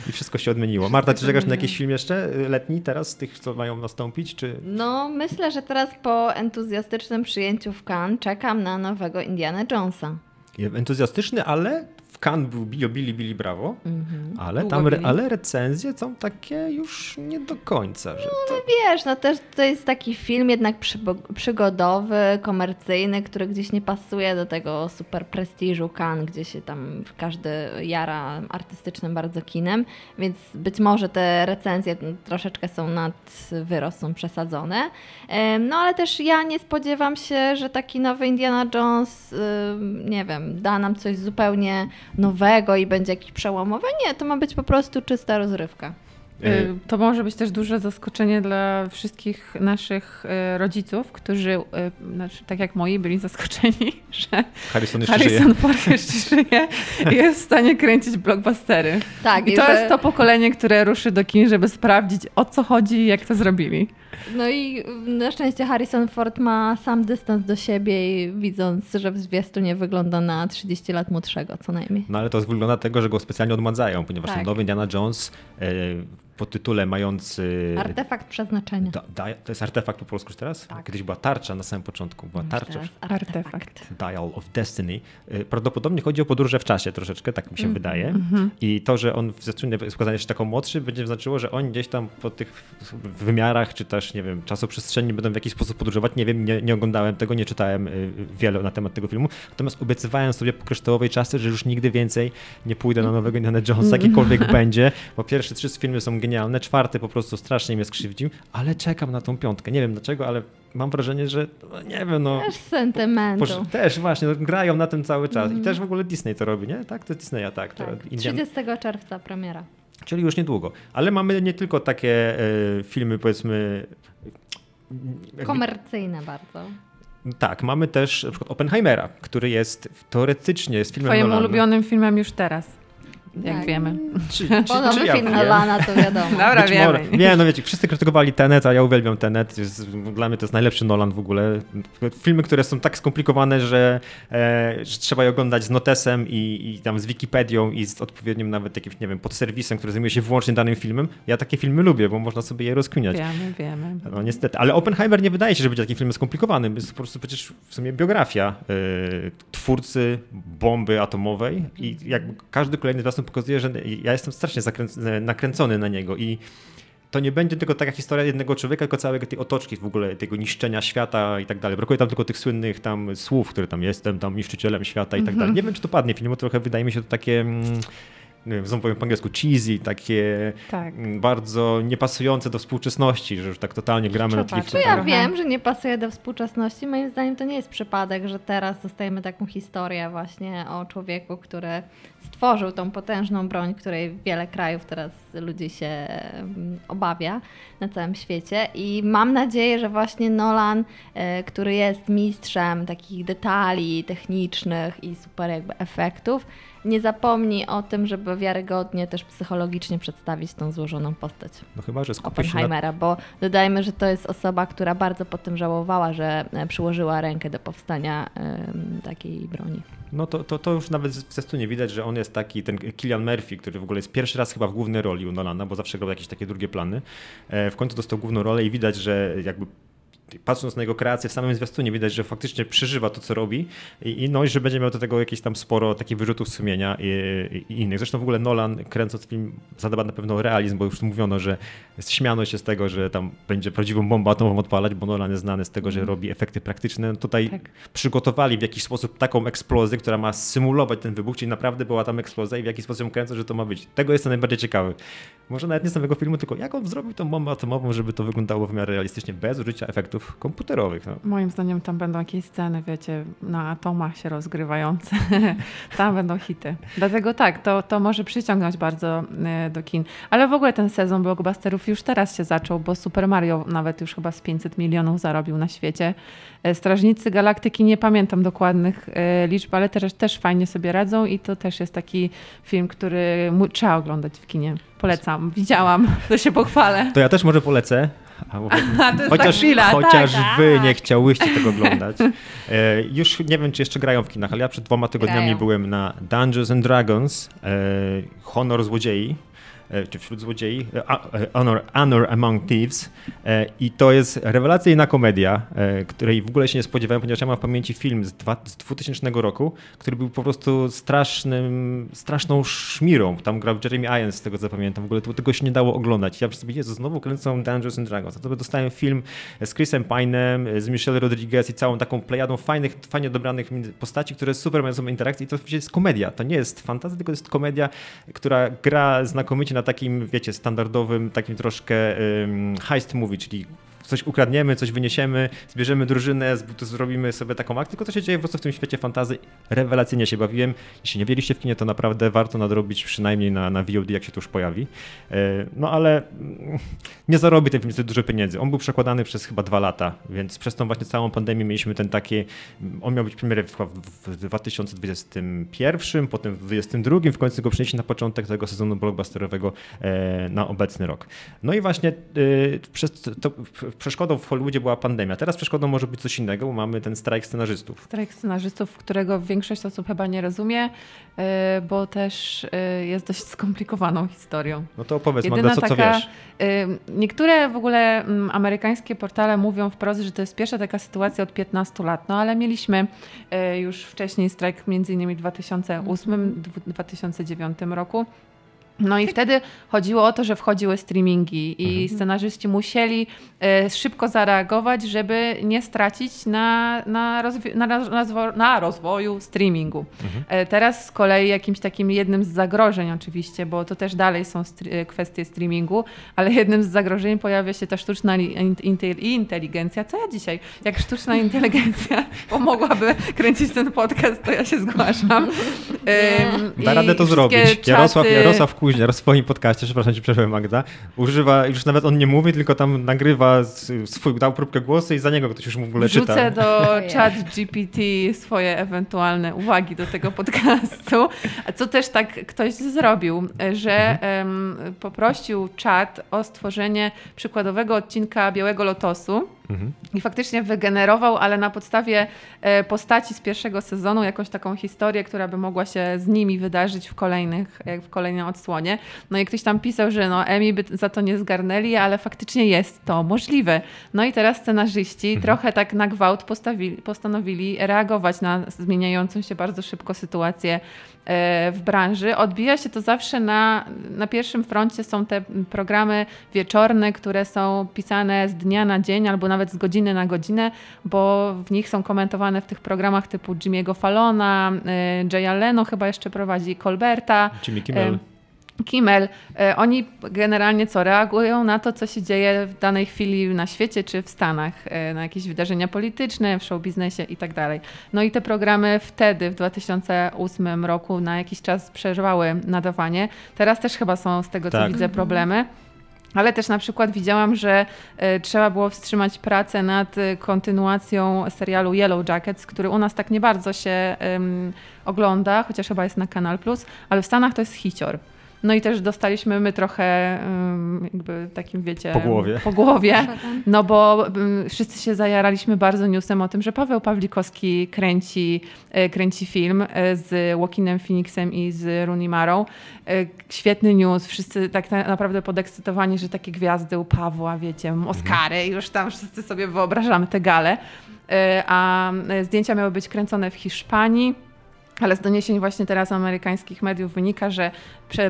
i wszystko się odmieniło. Marta, czy czekasz na jakiś film jeszcze y, letni teraz, z tych, co mają nastąpić, czy... No, myślę, że teraz po entuzjastycznym przyjęciu w Cannes czekam na nowego Indiana Jonesa. Entuzjastyczny, ale w Cannes był Billy Billy Billy Brawo, ale Długo tam byli. ale recenzje są takie już nie do końca, że to... Wiesz, no też to jest taki film jednak przygodowy, komercyjny, który gdzieś nie pasuje do tego super prestiżu Cannes, gdzie się tam każdy jara artystycznym bardzo kinem, więc być może te recenzje troszeczkę są nad wyrost, są przesadzone. No ale też ja nie spodziewam się, że taki nowy Indiana Jones, nie wiem, da nam coś zupełnie nowego i będzie jakiś przełomowy. Nie, to ma być po prostu czysta rozrywka. Y, To może być też duże zaskoczenie dla wszystkich naszych y, rodziców, którzy, y, znaczy, tak jak moi, byli zaskoczeni, że Harrison jeszcze żyje. Harrison Ford jeszcze żyje i jest w stanie kręcić blockbustery. Tak, I to że- jest to pokolenie, które ruszy do kin, żeby sprawdzić o co chodzi i jak to zrobili. No i na szczęście Harrison Ford ma sam dystans do siebie i widząc, że w zwiastunie wygląda na 30 lat młodszego co najmniej. No ale to wygląda tego, że go specjalnie odmadzają, ponieważ Tak. ten nowy Indiana Jones e, po tytule mający... Artefakt przeznaczenia. Da, da, to jest artefakt po polsku już teraz? Tak. Kiedyś była tarcza na samym początku, była tarcza. Teraz Artefakt. Dial of Destiny. Y, Prawdopodobnie chodzi o podróże w czasie troszeczkę, tak mi się wydaje. I to, że on jest pokazany jeszcze taką młodszy, będzie znaczyło, że oni gdzieś tam po tych wymiarach, czy też, nie wiem, czasoprzestrzeni będą w jakiś sposób podróżować. Nie wiem, nie, nie oglądałem tego, nie czytałem y, wiele na temat tego filmu. Natomiast obiecywałem sobie po kryształowej czasy, że już nigdy więcej nie pójdę na nowego Indiana Jonesa, jakikolwiek będzie, bo pierwsze trzy filmy są genialne, czwarty po prostu strasznie mnie skrzywdził, ale czekam na tą piątkę. Nie wiem dlaczego, ale mam wrażenie, że no, nie wiem, no... Też sentymentu. Posz- też właśnie, no, grają na tym cały czas. I też w ogóle Disney to robi, nie? Tak, to Disneya, tak. To Tak, Indian... 30 czerwca premiera. Czyli już niedługo. Ale mamy nie tylko takie e, filmy, powiedzmy. jakby- Komercyjne bardzo. Tak, mamy też na przykład Oppenheimera, który jest teoretycznie jest filmem Twoim Nolana. ulubionym filmem już teraz, jak Tak. wiemy. Czy, Bo czy, nowy czy ja film? Nolana to wiadomo. Dobra, Być wiemy. może. Nie, no wiecie, wszyscy krytykowali Tenet, a ja uwielbiam Tenet. Jest, dla mnie to jest najlepszy Nolan w ogóle. Filmy, które są tak skomplikowane, że, e, że trzeba je oglądać z notesem i, i tam z Wikipedią i z odpowiednim nawet jakimś, nie wiem, podserwisem, który zajmuje się wyłącznie danym filmem. Ja takie filmy lubię, bo można sobie je rozkminiać. Wiemy, wiemy. No niestety, ale Oppenheimer nie wydaje się, że będzie takim filmem skomplikowanym. Jest po prostu przecież w sumie biografia y, twórcy bomby atomowej i jakby każdy kolejny zwiastun pokazuje, że ja jestem strasznie nakręcony na niego i to nie będzie tylko taka historia jednego człowieka, tylko całej tej otoczki w ogóle, tego niszczenia świata i tak dalej. Brakuje tam tylko tych słynnych tam słów, które tam jestem, tam niszczycielem świata i tak dalej. Nie wiem, czy to padnie bo trochę wydaje mi się to takie... Nie wiem, znowu powiem po angielsku, cheesy, takie Tak. bardzo niepasujące do współczesności, że już tak totalnie gramy na takich Trzeba, Czy ja Trochę. wiem, że nie pasuje do współczesności. Moim zdaniem to nie jest przypadek, że teraz dostajemy taką historię właśnie o człowieku, który stworzył tą potężną broń, której wiele krajów teraz ludzi się obawia na całym świecie. I mam nadzieję, że właśnie Nolan, e, który jest mistrzem takich detali technicznych i super jakby efektów, nie zapomni o tym, żeby wiarygodnie też psychologicznie przedstawić tą złożoną postać. No chyba, że skupi się na Oppenheimera, bo dodajmy, że to jest osoba, która bardzo potem żałowała, że e, przyłożyła rękę do powstania takiej broni. No to, to, to już nawet w zwiastunie widać, że on jest taki, ten Killian Murphy, który w ogóle jest pierwszy raz chyba w głównej roli u Nolana, bo zawsze grał jakieś takie drugie plany. E, W końcu dostał główną rolę i widać, że jakby patrząc na jego kreację w samym zwiastunie widać, że faktycznie przeżywa to, co robi i, i no i że będzie miał do tego jakieś tam sporo takich wyrzutów sumienia i, i innych. Zresztą w ogóle Nolan kręcąc film zadba na pewno realizm, bo już mówiono, że śmiano się z tego, że tam będzie prawdziwą bombę atomową odpalać, bo Nolan jest znany z tego, że robi efekty praktyczne. No Tutaj Tak. przygotowali w jakiś sposób taką eksplozję, która ma symulować ten wybuch, czyli naprawdę była tam eksplozja i w jaki sposób ją kręcą, że to ma być. Tego jestem najbardziej ciekawy. Może nawet nie samego filmu, tylko jak on zrobił tą bombę atomową, żeby to wyglądało w miarę realistycznie, bez użycia efektów komputerowych. No. Moim zdaniem tam będą jakieś sceny, wiecie, na atomach się rozgrywające. tam będą hity. Dlatego tak, to, to może przyciągnąć bardzo e, do kin. Ale w ogóle ten sezon blockbusterów już teraz się zaczął, bo Super Mario nawet już chyba z 500 milionów zarobił na świecie. E, Strażnicy Galaktyki, nie pamiętam dokładnych e, liczb, ale też, też fajnie sobie radzą i to też jest taki film, który trzeba oglądać w kinie. Polecam. Widziałam, to się pochwalę. To ja też może polecę. Chociaż, chwila, chociaż tak, wy tak. nie chciałyście tego oglądać. E, już nie wiem, czy jeszcze grają w kinach, ale ja przed dwoma tygodniami Grają. byłem na Dungeons and Dragons, e, Honor Złodziei, czy wśród złodziei, e, e, Honor, Honor Among Thieves e, i to jest rewelacyjna komedia, e, której w ogóle się nie spodziewałem, ponieważ ja mam w pamięci film z, dwa, z 2000 roku, który był po prostu strasznym, straszną szmirą. Tam grał Jeremy Irons, z tego co pamiętam. W ogóle tego się nie dało oglądać. Ja sobie, Jezu, znowu kręcą Dungeons and Dragons. A to dostałem film z Chrisem Pine'em, z Michelle Rodriguez i całą taką plejadą fajnych, fajnie dobranych postaci, które super mają sobie interakcje i to jest komedia. To nie jest fantazja, tylko jest komedia, która gra znakomicie na takim, wiecie, standardowym, takim troszkę um, heist movie, czyli coś ukradniemy, coś wyniesiemy, zbierzemy drużynę, zrobimy sobie taką akcję, tylko to się dzieje po prostu w tym świecie fantazy. Rewelacyjnie się bawiłem. Jeśli nie wierzyliście w kinie, to naprawdę warto nadrobić przynajmniej na, na VOD, jak się to już pojawi. E, No ale mm, nie zarobi ten film zbyt dużo pieniędzy. On był przekładany przez chyba dwa lata, więc przez tą właśnie całą pandemię mieliśmy ten taki, on miał być premierę w, w 2021, potem w 2022, w końcu go przenieśli na początek tego sezonu blockbusterowego e, na obecny rok. No i właśnie e, przez to, przeszkodą w Hollywoodzie była pandemia. Teraz przeszkodą może być coś innego, bo mamy ten strajk scenarzystów. Strajk scenarzystów, którego większość osób chyba nie rozumie, e, bo też e, jest dość skomplikowaną historią. No to opowiedz Jedyna Magda, co, co taka- wiesz? e, Niektóre w ogóle mm, amerykańskie portale mówią wprost, że to jest pierwsza taka sytuacja od 15 lat, no ale mieliśmy e, już wcześniej strajk między innymi w 2008-2009 roku. No i wtedy chodziło o to, że wchodziły streamingi i scenarzyści musieli e, szybko zareagować, żeby nie stracić na, na, rozwi- na, na, zwo- na rozwoju streamingu. E, teraz z kolei jakimś takim jednym z zagrożeń oczywiście, bo to też dalej są e, kwestie streamingu, ale jednym z zagrożeń pojawia się ta sztuczna li- in- inte- inteligencja. Co ja dzisiaj? Jak sztuczna inteligencja pomogłaby kręcić ten podcast, to ja się zgłaszam. Em, Da radę to zrobić. Jarosław, czaty- Jarosław Kuźniar w swoim podcaście, przepraszam cię, przerwę Magda, używa, już nawet on nie mówi, tylko tam nagrywa swój, dał próbkę głosu i za niego ktoś już mu w ogóle Wrzucę czyta. do chat GPT swoje ewentualne uwagi do tego podcastu. Co też tak ktoś zrobił, że em, poprosił czat o stworzenie przykładowego odcinka Białego Lotosu. Mhm. I faktycznie wygenerował, ale na podstawie e, postaci z pierwszego sezonu, jakąś taką historię, która by mogła się z nimi wydarzyć w, kolejnych, w kolejnej odsłonie. No i ktoś tam pisał, że no Emi by za to nie zgarnęli, ale faktycznie jest to możliwe. No i teraz scenarzyści trochę tak na gwałt postawili, postanowili reagować na zmieniającą się bardzo szybko sytuację w branży. Odbija się to zawsze na, na pierwszym froncie są te programy wieczorne, które są pisane z dnia na dzień albo nawet z godziny na godzinę, bo w nich są komentowane w tych programach typu Jimmy'ego Fallona, e, Jaya Leno chyba jeszcze prowadzi, Colberta. Jimmy Kimmel. Kimmel, e, oni generalnie co reagują na to, co się dzieje w danej chwili na świecie czy w Stanach, e, na jakieś wydarzenia polityczne, w show biznesie i tak dalej. No i te programy wtedy, w 2008 roku, na jakiś czas przeżywały nadawanie. Teraz też chyba są z tego, co Tak. widzę, problemy. Ale też na przykład widziałam, że e, trzeba było wstrzymać pracę nad kontynuacją serialu Yellow Jackets, który u nas tak nie bardzo się ogląda, chociaż chyba jest na Kanal Plus, ale w Stanach to jest hicior. No i też dostaliśmy my trochę jakby takim, wiecie... Po głowie. Po głowie. No bo wszyscy się zajaraliśmy bardzo newsem o tym, że Paweł Pawlikowski kręci, e, kręci film e, z Joaquinem Phoenixem i z Rooney Marą. E, Świetny news, wszyscy tak na- naprawdę podekscytowani, że takie gwiazdy u Pawła, wiecie, Oscary i już tam wszyscy sobie wyobrażamy te gale. A zdjęcia miały być kręcone w Hiszpanii. Ale z doniesień właśnie teraz amerykańskich mediów wynika, że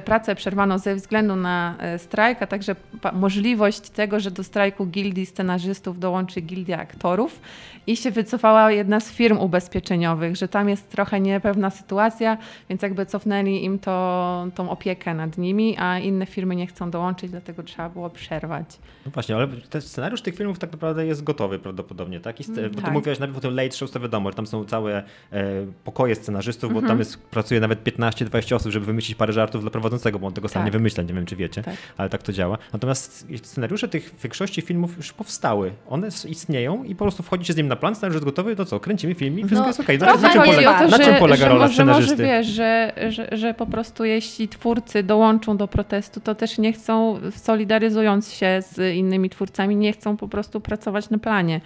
pracę przerwano ze względu na e, strajk, a także możliwość tego, że do strajku gildii scenarzystów dołączy gildia aktorów i się wycofała jedna z firm ubezpieczeniowych, że tam jest trochę niepewna sytuacja, więc jakby cofnęli im to, tą opiekę nad nimi, a inne firmy nie chcą dołączyć, dlatego trzeba było przerwać. No właśnie, ale ten scenariusz tych filmów tak naprawdę jest gotowy prawdopodobnie, tak? I Mm, bo tak. ty mówiłaś najpierw o tym late show, to wiadomo, że tam są całe e, pokoje scenarzystów, bo Mhm. tam jest, pracuje nawet 15-20 osób, żeby wymyślić parę żartów dla prowadzącego, bo on tego sam Tak. nie wymyśla, nie wiem czy wiecie, Tak. ale tak to działa. Natomiast scenariusze tych większości filmów już powstały, one istnieją i po prostu wchodzicie z nim na plan, scenariusz jest gotowy, to co, kręcimy film i wszystko No, jest okej. trochę Na, na, czym polega, to, na czym polega że, rola może, może scenarzysty? wiesz, że, że, że po prostu jeśli twórcy dołączą do protestu, to też nie chcą, solidaryzując się z innymi twórcami, nie chcą po prostu pracować na planie.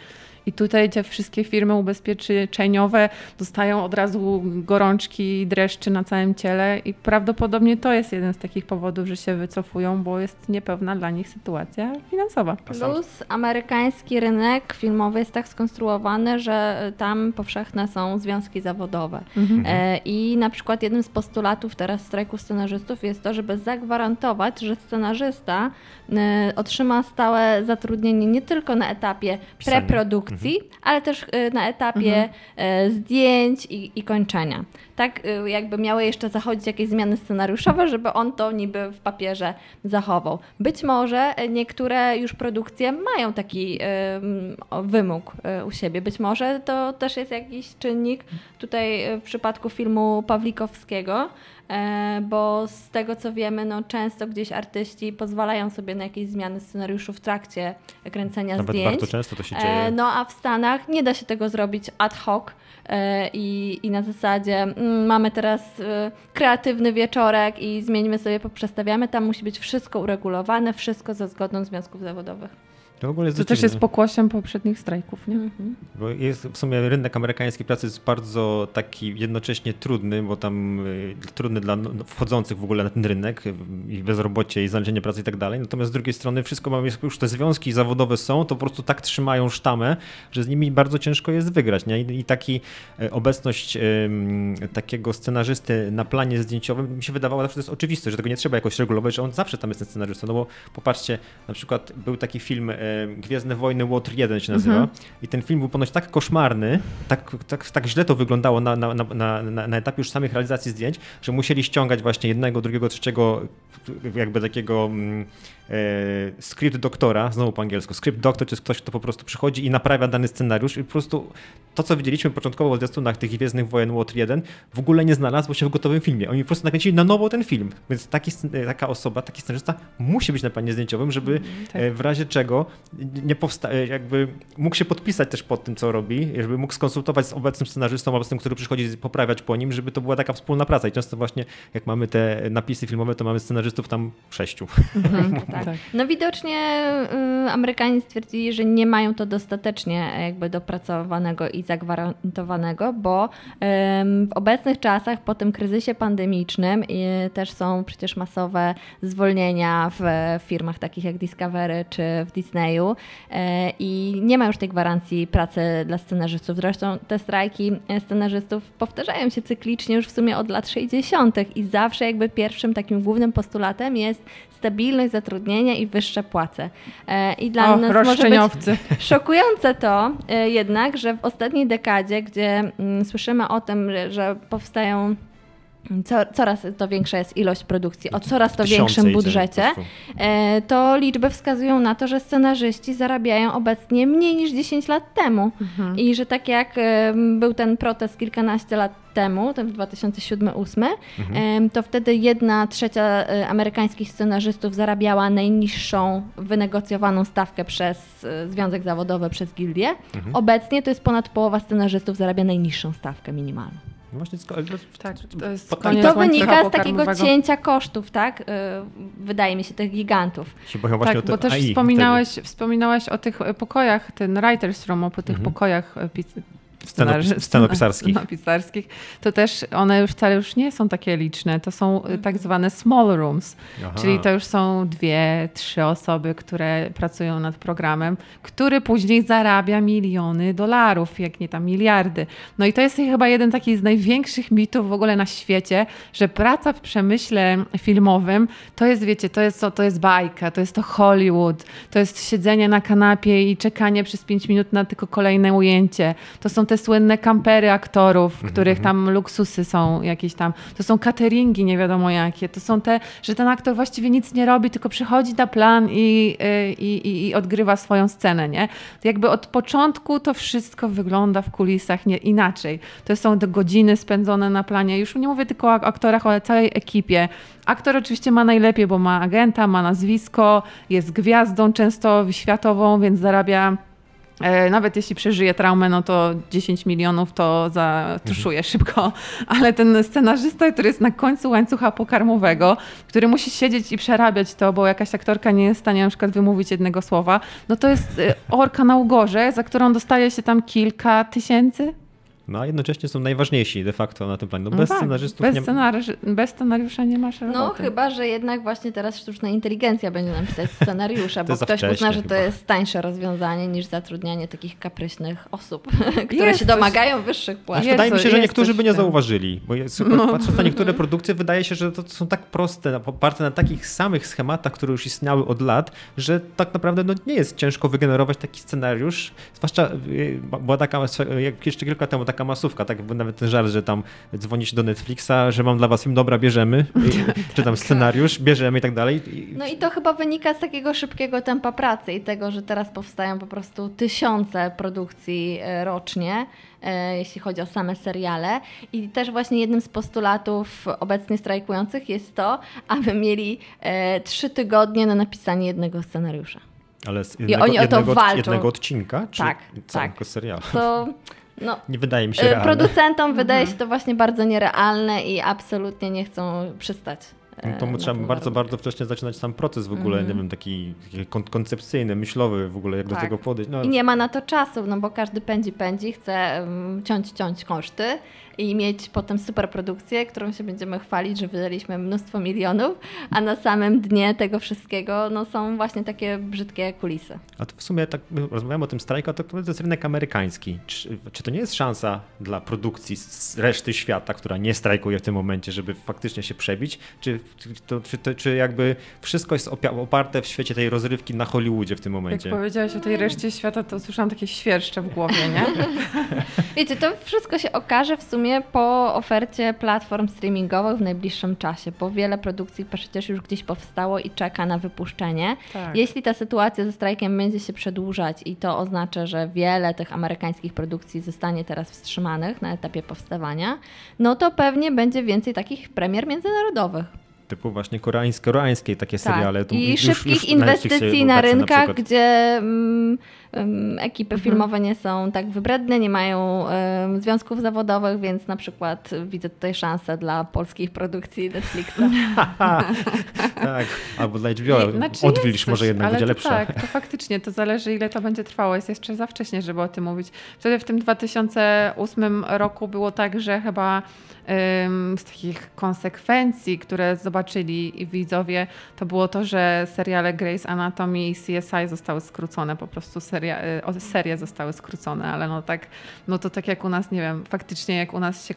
I tutaj te wszystkie firmy ubezpieczeniowe dostają od razu gorączki, dreszczy na całym ciele i prawdopodobnie to jest jeden z takich powodów, że się wycofują, bo jest niepewna dla nich sytuacja finansowa. Plus amerykański rynek filmowy jest tak skonstruowany, że tam powszechne są związki zawodowe. Mhm. E, I na przykład jednym z postulatów teraz strajku scenarzystów jest to, żeby zagwarantować, że scenarzysta e, otrzyma stałe zatrudnienie nie tylko na etapie preprodukcji, ale też e, na etapie e, zdjęć i, i kończenia. Tak e, jakby miały jeszcze zachodzić jakieś zmiany scenariuszowe, żeby on to niby w papierze zachował. Być może e, niektóre już produkcje mają taki o, wymóg e, u siebie. Być może to też jest jakiś czynnik tutaj w przypadku filmu Pawlikowskiego, e, bo z tego co wiemy, no często gdzieś artyści pozwalają sobie na jakieś zmiany scenariuszu w trakcie kręcenia Nawet zdjęć. bardzo często to się dzieje. E, no a w Stanach nie da się tego zrobić ad hoc i, i na zasadzie mm, mamy teraz e, kreatywny wieczorek i zmieńmy sobie, poprzestawiamy. Tam musi być wszystko uregulowane, wszystko ze zgodą związków zawodowych. To w ogóle jest To też jest pokłosiem poprzednich strajków, nie? Mhm. Bo jest w sumie rynek amerykańskiej pracy jest bardzo taki jednocześnie trudny, bo tam y, trudny dla no, wchodzących w ogóle na ten rynek y, i bezrobocie i znalezienie pracy i tak dalej. Natomiast z drugiej strony wszystko mamy, już te związki zawodowe są, to po prostu tak trzymają sztamę, że z nimi bardzo ciężko jest wygrać. Nie? I, i taki e, obecność em, takiego scenarzysty na planie zdjęciowym mi się wydawało zawsze, że to jest oczywiste, że tego nie trzeba jakoś regulować, że on zawsze tam jest ten scenarzysta. No bo popatrzcie, na przykład był taki film e, Gwiezdne Wojny Łotr 1 się nazywa Mhm. i ten film był ponoć tak koszmarny, tak, tak, tak źle to wyglądało na, na, na, na, na- etapie już samych realizacji zdjęć, że musieli ściągać właśnie jednego, drugiego, trzeciego jakby takiego mm, e, script doktora, znowu po angielsku. Script doktor to jest ktoś, kto po prostu przychodzi i naprawia dany scenariusz i po prostu to, co widzieliśmy początkowo w zwiastunach tych Gwiezdnych Wojen Łotr 1 w ogóle nie znalazło się w gotowym filmie. Oni po prostu nakręcili na nowo ten film. Więc taki, scen- taka osoba, taki scenarzysta musi być na planie zdjęciowym, żeby tak. e, w razie czego nie powsta- e, jakby mógł się podpisać też pod tym, co robi, żeby mógł skonsultować z obecnym scenarzystą albo z tym, który przychodzi poprawiać po nim, żeby to była taka wspólna praca. I często właśnie jak mamy te napisy filmowe, to mamy scenarzystów tam sześciu. Mhm. Tak. tak. No widocznie y, Amerykanie stwierdzili, że nie mają to dostatecznie jakby dopracowanego i zagwarantowanego, bo w obecnych czasach po tym kryzysie pandemicznym y, też są przecież masowe zwolnienia w firmach takich jak Discovery czy w Disneyu y, i nie ma już tej gwarancji pracy dla scenarzystów. Zresztą te strajki y, scenarzystów powtarzają się cyklicznie już w sumie od lat 60. i zawsze jakby pierwszym takim głównym postulatem jest stabilność zatrudnienia i wyższe płace. E, I dla O, nas może być szokujące to e, jednak, że w ostatniej dekadzie, gdzie mm, słyszymy o tym, że powstają co, coraz to większa jest ilość produkcji o coraz to większym budżecie, e, to liczby wskazują na to, że scenarzyści zarabiają obecnie mniej niż 10 lat temu. I że tak jak był ten protest kilkanaście lat temu, ten w 2007-2008, Mhm. to wtedy jedna trzecia e, amerykańskich scenarzystów zarabiała najniższą wynegocjowaną stawkę przez e, Związek Zawodowy, przez gildię. Mhm. Obecnie to jest ponad połowa scenarzystów zarabia najniższą stawkę minimalną. No właśnie, Tak, to jest koniec to wynika z takiego cięcia kosztów, tak? Y, Wydaje mi się, tych gigantów. Tak, bo te też AI wspominałeś, wspominałaś o tych pokojach, ten writer's room, o po tych Mhm. pokojach e, Scenopis- scenopisarskich. scenopisarskich. To też one już wcale już nie są takie liczne. To są e, tak zwane small rooms, Aha. czyli to już są dwie, trzy osoby, które pracują nad programem, który później zarabia miliony dolarów, jak nie tam miliardy. No i to jest chyba jeden taki z największych mitów w ogóle na świecie, że praca w przemyśle filmowym to jest, wiecie, to jest, to jest bajka, to jest to Hollywood, to jest siedzenie na kanapie i czekanie przez pięć minut na tylko kolejne ujęcie. To są te słynne kampery aktorów, w których tam luksusy są jakieś tam. To są cateringi nie wiadomo jakie. To są te, że ten aktor właściwie nic nie robi, tylko przychodzi na plan i, y, i, i, i odgrywa swoją scenę, nie? To jakby od początku to wszystko wygląda w kulisach nie, inaczej. To są te godziny spędzone na planie. Już nie mówię tylko o ak- aktorach, ale całej ekipie. Aktor oczywiście ma najlepiej, bo ma agenta, ma nazwisko, jest gwiazdą często światową, więc zarabia Nawet jeśli przeżyje traumę, no to 10 milionów to zatuszuje szybko, ale ten scenarzysta, który jest na końcu łańcucha pokarmowego, który musi siedzieć i przerabiać to, bo jakaś aktorka nie jest w stanie na przykład wymówić jednego słowa, no to jest e, orka na ugorze, za którą dostaje się tam kilka tysięcy. No a jednocześnie są najważniejsi de facto na tym planie. No, No bez tak, scenarzystów bez, nie scenariusz, bez scenariusza nie masz roboty. No chyba, że jednak właśnie teraz sztuczna inteligencja będzie nam pisać scenariusze, bo ktoś uzna, że to chyba. jest tańsze rozwiązanie niż zatrudnianie takich kapryśnych osób, które Jest się coś- domagają wyższych płac. Jest Wydaje mi się, że niektórzy by nie. No. zauważyli, bo jest, patrząc na niektóre produkcje, wydaje się, że to są tak proste, oparte na takich samych schematach, które już istniały od lat, że tak naprawdę no, nie jest ciężko wygenerować taki scenariusz. Zwłaszcza y, była taka, jak jeszcze kilka lat temu, taka masówka, tak nawet ten żart, że tam dzwoni się do Netflixa, że mam dla was film, dobra, bierzemy, i- czy tam scenariusz, bierzemy i tak dalej. I- No i to chyba wynika z takiego szybkiego tempa pracy i tego, że teraz powstają po prostu tysiące produkcji e, rocznie, e, jeśli chodzi o same seriale. I też właśnie jednym z postulatów obecnie strajkujących jest to, aby mieli e, trzy tygodnie na napisanie jednego scenariusza. Ale z I oni o to jednego, walczą. jednego odcinka, czy Tak, całego tak. serialu? To no, Nie wydaje mi się e, realne. producentom wydaje się to właśnie bardzo nierealne i absolutnie nie chcą przystać. No to mu na trzeba bardzo, warunek. bardzo wcześnie zaczynać sam proces w ogóle, nie wiem, taki, taki kon- koncepcyjny, myślowy w ogóle, jak do Tak. tego podejść. No, I nie ma na to czasu, no bo każdy pędzi, pędzi, chce um, ciąć, ciąć koszty i mieć potem super produkcję, którą się będziemy chwalić, że wydaliśmy mnóstwo milionów, a na samym dnie tego wszystkiego no, są właśnie takie brzydkie kulisy. A to w sumie tak my rozmawiamy o tym strajku, a to, to jest rynek amerykański. Czy, czy to nie jest szansa dla produkcji z reszty świata, która nie strajkuje w tym momencie, żeby faktycznie się przebić? Czy, czy, to, czy, to, czy jakby wszystko jest oparte w świecie tej rozrywki na Hollywoodzie w tym Jak momencie? powiedziałaś o tej reszcie świata, to usłyszałam takie świerszcze w głowie, nie? Wiecie, to wszystko się okaże w sumie po ofercie platform streamingowych w najbliższym czasie, bo wiele produkcji przecież już gdzieś powstało i czeka na wypuszczenie. Tak. Jeśli ta sytuacja ze strajkiem będzie się przedłużać i to oznacza, że wiele tych amerykańskich produkcji zostanie teraz wstrzymanych na etapie powstawania, no to pewnie będzie więcej takich premier międzynarodowych. Typu właśnie koreańskie, koreańskie takie seriale. Tu Tak. I już- szybkich już na inwestycji na rynkach, przykład. gdzie mm, mm, ekipy filmowe nie są tak wybredne, nie mają em, związków zawodowych, więc na przykład widzę tutaj szansę dla polskich produkcji Netflixa. Tak, albo dla HBO. Nie, znaczy Odwilż może jednak ale będzie to lepsza. Tak, to faktycznie, to zależy ile to będzie trwało. Jest jeszcze za wcześnie, żeby o tym mówić. Wtedy w tym 2008 roku było tak, że chyba z takich konsekwencji, które zobaczyliśmy, zobaczyli widzowie, to było to, że seriale Grey's Anatomy i CSI zostały skrócone, po prostu seria, y, serie zostały skrócone, ale no tak, no to tak jak u nas, nie wiem, faktycznie jak u nas się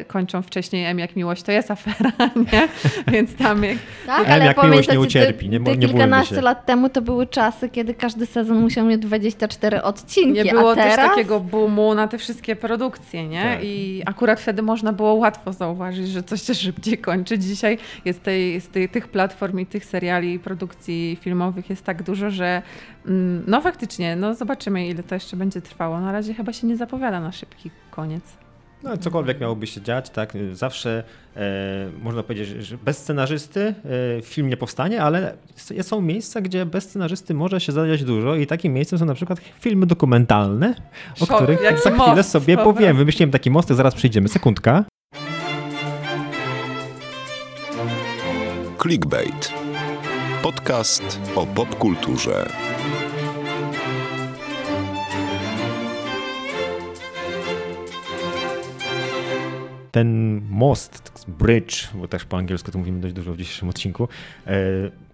y, kończą wcześniej M jak miłość, to jest afera, nie? Więc tam jak... Tak, ale jak miłość nie ucierpi, nie, nie kilkanaście lat temu to były czasy, kiedy każdy sezon musiał mieć 24 odcinki, Nie było teraz... też takiego boomu na te wszystkie produkcje, nie? Tak. I akurat wtedy można było łatwo zauważyć, że coś się szybciej kończy. Dzisiaj jest, tej, z tej, tych platform i tych seriali i produkcji filmowych jest tak dużo, że mm, no faktycznie, no zobaczymy ile to jeszcze będzie trwało. Na razie chyba się nie zapowiada na szybki koniec. No, cokolwiek miałoby się dziać, tak, zawsze e, można powiedzieć, że bez scenarzysty e, film nie powstanie, ale są miejsca, gdzie bez scenarzysty może się zadziać dużo i takim miejscem są na przykład filmy dokumentalne, o Szok, których za chwilę sobie powiem. Wymyśliłem taki most, zaraz przyjdziemy. Sekundka. Clickbait. Podcast o popkulturze. ten most, bridge, bo też po angielsku to mówimy dość dużo w dzisiejszym odcinku, e,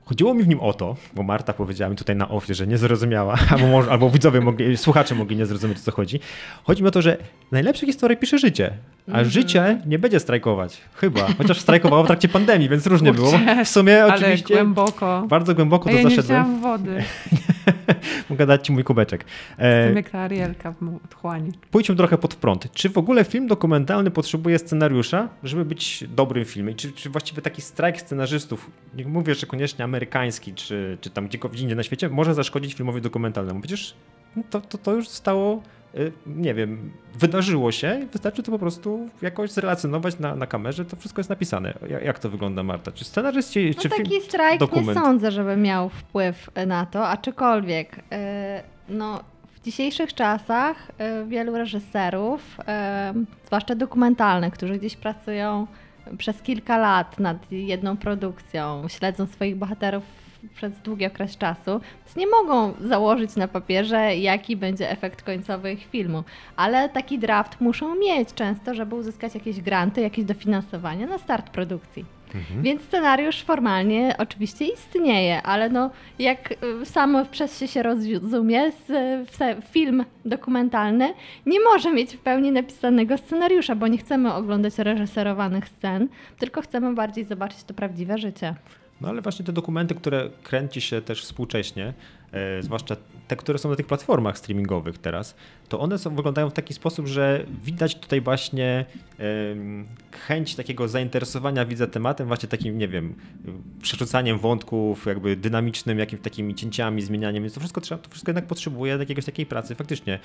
Chodziło mi w nim o to, bo Marta powiedziała mi tutaj na ofie, że nie zrozumiała, albo, może, albo widzowie, mogli, słuchacze mogli nie zrozumieć, o co chodzi. Chodzi mi o to, że najlepsze historie pisze życie, a mm -hmm. życie nie będzie strajkować. Chyba. Chociaż strajkowało w trakcie pandemii, więc różnie Kurczę, było. W sumie ale oczywiście. głęboko. Bardzo głęboko to ja zaszedłem. Nie wody. Mogę dać ci mój kubeczek. E, Jestem jak ta Arielka w tchłani. Pójdźmy trochę pod prąd. Czy w ogóle film dokumentalny potrzebuje scenariusza, żeby być dobrym filmem? Czy, czy właściwie taki strajk scenarzystów, nie mówię, że koniecznie amerykański, czy, czy tam gdziekolwiek indziej na świecie, może zaszkodzić filmowi dokumentalnemu? Przecież to, to, to już stało Y, nie wiem, wydarzyło się, wystarczy to po prostu jakoś zrelacjonować na, na kamerze, to wszystko jest napisane. Jak, to wygląda, Marta? Czy scenarzyści, no czy taki film, strajk dokument? nie sądzę, żeby miał wpływ na to, aczkolwiek y, no, w dzisiejszych czasach y, wielu reżyserów, zwłaszcza dokumentalnych, którzy gdzieś pracują przez kilka lat nad jedną produkcją, śledzą swoich bohaterów przez długi okres czasu, więc nie mogą założyć na papierze, jaki będzie efekt końcowy ich filmu. Ale taki draft muszą mieć często, żeby uzyskać jakieś granty, jakieś dofinansowanie na start produkcji. Mhm. Więc scenariusz formalnie oczywiście istnieje, ale no jak y, samo przez się się rozumie, film dokumentalny nie może mieć w pełni napisanego scenariusza, bo nie chcemy oglądać reżyserowanych scen, tylko chcemy bardziej zobaczyć to prawdziwe życie. No ale właśnie te dokumenty, które kręci się też współcześnie, e, zwłaszcza te, które są na tych platformach streamingowych teraz, to one są, wyglądają w taki sposób, że widać tutaj właśnie chęć takiego zainteresowania widza tematem, właśnie takim, nie wiem, przerzucaniem wątków, jakby dynamicznym, jakimiś takimi cięciami, zmienianiem, więc to wszystko, trzeba, to wszystko jednak potrzebuje jakiegoś takiej pracy faktycznie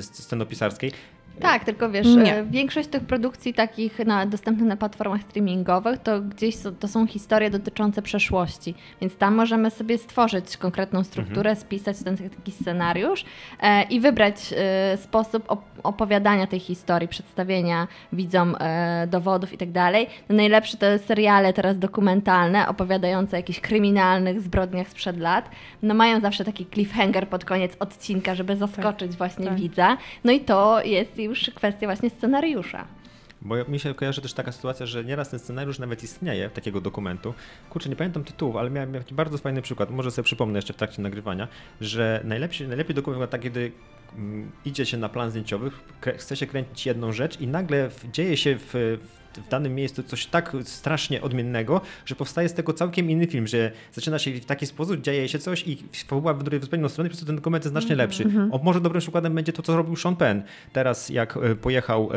scenopisarskiej. Tak, tylko wiesz, nie. E, większość tych produkcji takich na, dostępnych na platformach streamingowych to gdzieś są, to są historie dotyczące przeszłości, więc tam możemy sobie stworzyć konkretną strukturę, mhm. Spisać ten taki scenariusz e, i wybrać e, sposób opowiadania tej historii, przedstawienia widzom e, dowodów i tak. No najlepsze to seriale teraz dokumentalne, opowiadające o jakichś kryminalnych zbrodniach sprzed lat. No mają zawsze taki cliffhanger pod koniec odcinka, żeby zaskoczyć tak, właśnie tak. widza. No i to jest już kwestia właśnie scenariusza. Bo mi się kojarzy też taka sytuacja, że nieraz ten scenariusz nawet istnieje, takiego dokumentu. Kurczę, nie pamiętam tytułów, ale miałem taki bardzo fajny przykład, może sobie przypomnę jeszcze w trakcie nagrywania, że najlepszy, najlepiej dokument wygląda tak, kiedy mm, idzie się na plan zdjęciowy, chce się kręcić jedną rzecz i nagle dzieje się w, w danym miejscu coś tak strasznie odmiennego, że powstaje z tego całkiem inny film, że zaczyna się w taki sposób, dzieje się coś i fabuła wydruje w zupełnie stronę, po prostu ten dokument jest znacznie lepszy. Mm -hmm. Może dobrym przykładem będzie to, co robił Sean Penn. Teraz jak e, pojechał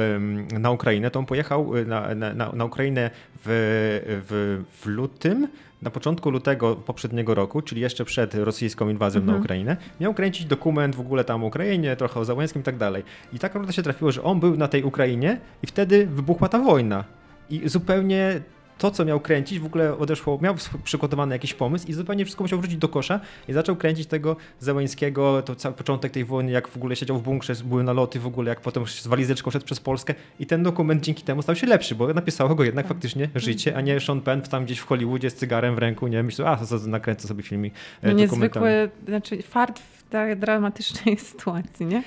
na Ukrainę, to on pojechał e, na, na, na Ukrainę w, w, w lutym, na początku lutego poprzedniego roku, czyli jeszcze przed rosyjską inwazją mhm. na Ukrainę, miał kręcić dokument w ogóle tam o Ukrainie, trochę o Załęskim i tak dalej. I tak naprawdę się trafiło, że on był na tej Ukrainie i wtedy wybuchła ta wojna. I zupełnie to, co miał kręcić, w ogóle odeszło, miał przygotowany jakiś pomysł i zupełnie wszystko musiał wrócić do kosza i zaczął kręcić tego Zełańskiego, to cały początek tej wojny, jak w ogóle siedział w bunkrze, były naloty w ogóle, jak potem z walizeczką szedł przez Polskę i ten dokument dzięki temu stał się lepszy, bo napisało go jednak tak. faktycznie życie, a nie Sean Penn tam gdzieś w Hollywoodzie z cygarem w ręku, nie, myślał, a co nakręcę sobie filmik e, no niezwykły, znaczy fart w dramatycznej sytuacji, nie?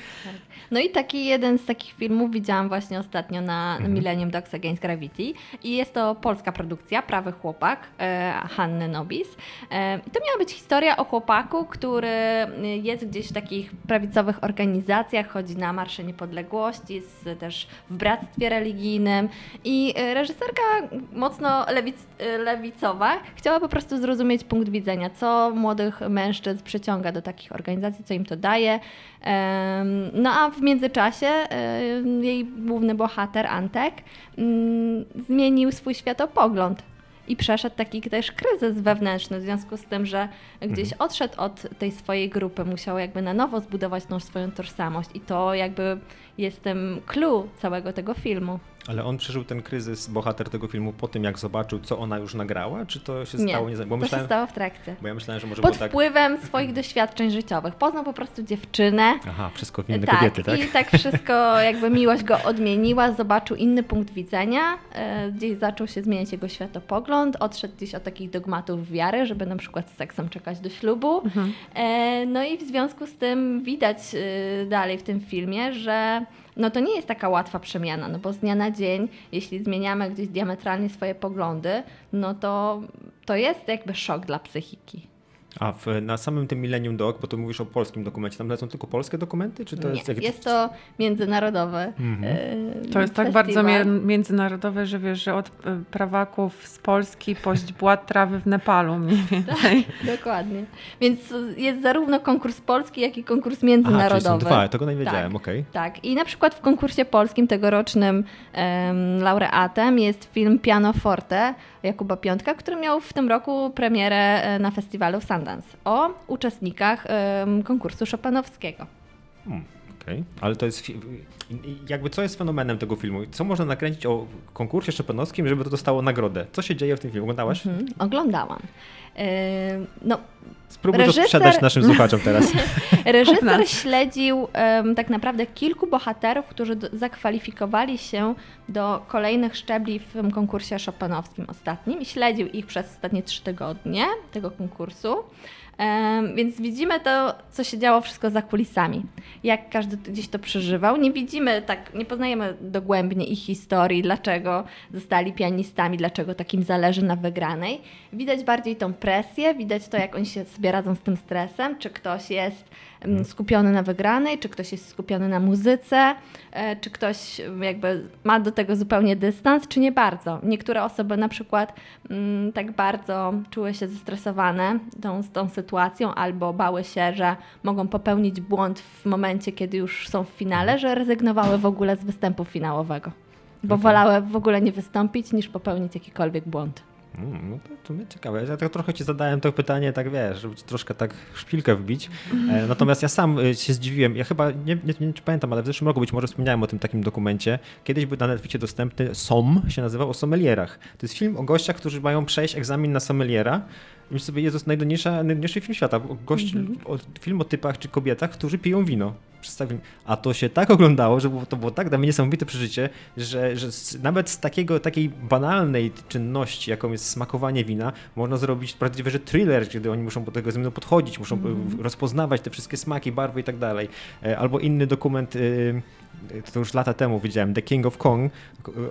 No i taki jeden z takich filmów widziałam właśnie ostatnio na Mhm. Millennium Dogs Against Gravity i jest to polska produkcja, Prawy Chłopak, e, Hanny Nobis. E, to miała być historia o chłopaku, który jest gdzieś w takich prawicowych organizacjach, chodzi na Marsze Niepodległości, jest też w bractwie religijnym i e, reżyserka mocno lewic, e, lewicowa chciała po prostu zrozumieć punkt widzenia, co młodych mężczyzn przyciąga do takich organizacji, co im to daje. No a w międzyczasie jej główny bohater, Antek, mm, zmienił swój światopogląd. I przeszedł taki też kryzys wewnętrzny w związku z tym, że gdzieś odszedł od tej swojej grupy, musiał jakby na nowo zbudować tą swoją tożsamość. I to jakby jest tym clue całego tego filmu. Ale on przeżył ten kryzys, bohater tego filmu, po tym jak zobaczył, co ona już nagrała? Czy to się Nie, stało? Nie, bo, to się myślałem, stało w trakcie. bo ja myślałem, że może Pod było tak... wpływem swoich doświadczeń życiowych. Poznał po prostu dziewczynę, Aha, wszystko w inne tak, kobiety, tak? I tak wszystko, jakby miłość go odmieniła, zobaczył inny punkt widzenia, e, gdzieś zaczął się zmieniać jego światopogląd, odszedł gdzieś od takich dogmatów wiary, żeby na przykład z seksem czekać do ślubu. E, no i w związku z tym widać e, dalej w tym filmie, że no to nie jest taka łatwa przemiana, no bo z dnia na dzień, jeśli zmieniamy gdzieś diametralnie swoje poglądy, no to to jest jakby szok dla psychiki. A w, na samym tym Millennium Dog, bo tu mówisz o polskim dokumencie, tam lecą tylko polskie dokumenty? Czy to nie, jest, jak... jest to międzynarodowy Mhm. e, To jest tak bardzo międzynarodowe, że wiesz, że od e, prawaków z Polski po źdźbła trawy w Nepalu mniej więcej. Dokładnie. Więc jest zarówno konkurs polski, jak i konkurs Aha, czyli międzynarodowy. są dwa, tego nie wiedziałem, Tak. okej. Tak. I na przykład w konkursie polskim tegorocznym em, laureatem jest film Pianoforte Jakuba Piątka, który miał w tym roku premierę e, na festiwalu Sundance o uczestnikach konkursu Chopinowskiego. Hmm, okej. Ale to jest. Jakby co jest fenomenem tego filmu? Co można nakręcić o konkursie Chopinowskim, żeby to dostało nagrodę? Co się dzieje w tym filmie? Oglądałaś? Mhm. Oglądałam. No, Spróbuj to Reżyser- sprzedać naszym słuchaczom teraz. Reżyser śledził em, tak naprawdę kilku bohaterów, którzy do, zakwalifikowali się do kolejnych szczebli w tym konkursie Chopinowskim ostatnim i śledził ich przez ostatnie trzy tygodnie tego konkursu. Więc widzimy to, co się działo wszystko za kulisami. Jak każdy gdzieś to przeżywał. Nie widzimy tak, nie poznajemy dogłębnie ich historii, dlaczego zostali pianistami, dlaczego takim zależy na wygranej. Widać bardziej tą presję, widać to, jak oni się sobie radzą z tym stresem, czy ktoś jest skupiony na wygranej, czy ktoś jest skupiony na muzyce, e, czy ktoś jakby ma do tego zupełnie dystans, czy nie bardzo. Niektóre osoby na przykład mm, tak bardzo czuły się zestresowane tą, z tą sytuacją albo bały się, że mogą popełnić błąd w momencie, kiedy już są w finale, że rezygnowały w ogóle z występu finałowego. Bo Okej. wolały w ogóle nie wystąpić, niż popełnić jakikolwiek błąd. Mm, No to, to mnie ciekawe. Ja tak trochę ci zadałem to pytanie, tak wiesz, żeby ci troszkę tak szpilkę wbić. E, natomiast ja sam e, się zdziwiłem. Ja chyba, nie, nie, nie pamiętam, ale w zeszłym roku być może wspomniałem o tym takim dokumencie. Kiedyś był na Netflixie dostępny SOM, się nazywał, o sommelierach. To jest film o gościach, którzy mają przejść egzamin na sommeliera. Myślę sobie, Jezus, najdolniejsza, najdolniejszy film świata. Gość, o, film o typach czy kobietach, którzy piją wino. Przedstawili. A to się tak oglądało, że to było tak dla mnie niesamowite przeżycie, że, że z, nawet z takiego, takiej banalnej czynności, jaką jest smakowanie wina, można zrobić prawdziwie, że thriller, kiedy oni muszą do tego egzaminu podchodzić, muszą e, rozpoznawać te wszystkie smaki, barwy i tak dalej. E, Albo inny dokument, e, to już lata temu widziałem, The King of Kong,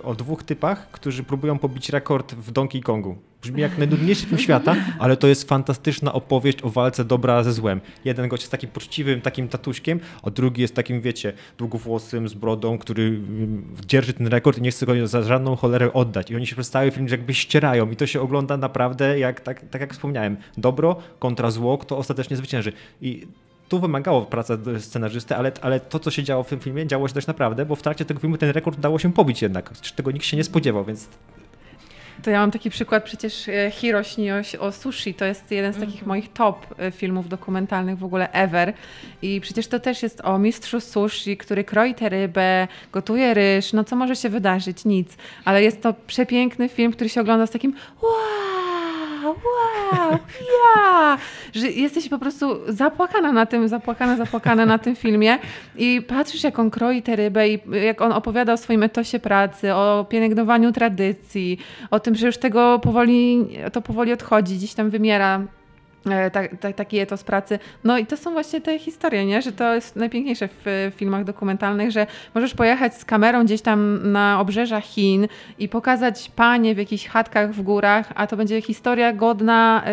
o dwóch typach, którzy próbują pobić rekord w Donkey Kongu. Brzmi jak najdudniejszy film świata, ale to jest fantastyczna opowieść o walce dobra ze złem. Jeden gość jest takim poczciwym, takim tatuśkiem, a drugi jest takim, wiecie, długowłosym, z brodą, który mm, dzierży ten rekord i nie chce go za żadną cholerę oddać. I oni się przez cały film jakby ścierają i to się ogląda naprawdę, jak, tak, tak jak wspomniałem, dobro kontra zło, kto ostatecznie zwycięży. I tu wymagało praca scenarzysty, ale, ale to, co się działo w tym filmie, działo się też naprawdę, bo w trakcie tego filmu ten rekord udało się pobić jednak. Czego nikt się nie spodziewał, więc To ja mam taki przykład, przecież e, Hiro śni o, sushi, to jest jeden z takich moich top e, filmów dokumentalnych w ogóle ever. I przecież to też jest o mistrzu sushi, który kroi tę rybę, gotuje ryż, no co może się wydarzyć? Nic. Ale jest to przepiękny film, który się ogląda z takim wow, wow, ja! Że jesteś po prostu zapłakana na tym, zapłakana, zapłakana na tym filmie i patrzysz jak on kroi tę rybę i jak on opowiada o swoim etosie pracy, o pielęgnowaniu tradycji, o tym, że już tego powoli, to powoli odchodzi, gdzieś tam wymiera tak, tak, taki etos pracy. No i to są właśnie te historie, nie? że to jest najpiękniejsze w filmach dokumentalnych, że możesz pojechać z kamerą gdzieś tam na obrzeża Chin i pokazać panie w jakichś chatkach w górach, a to będzie historia godna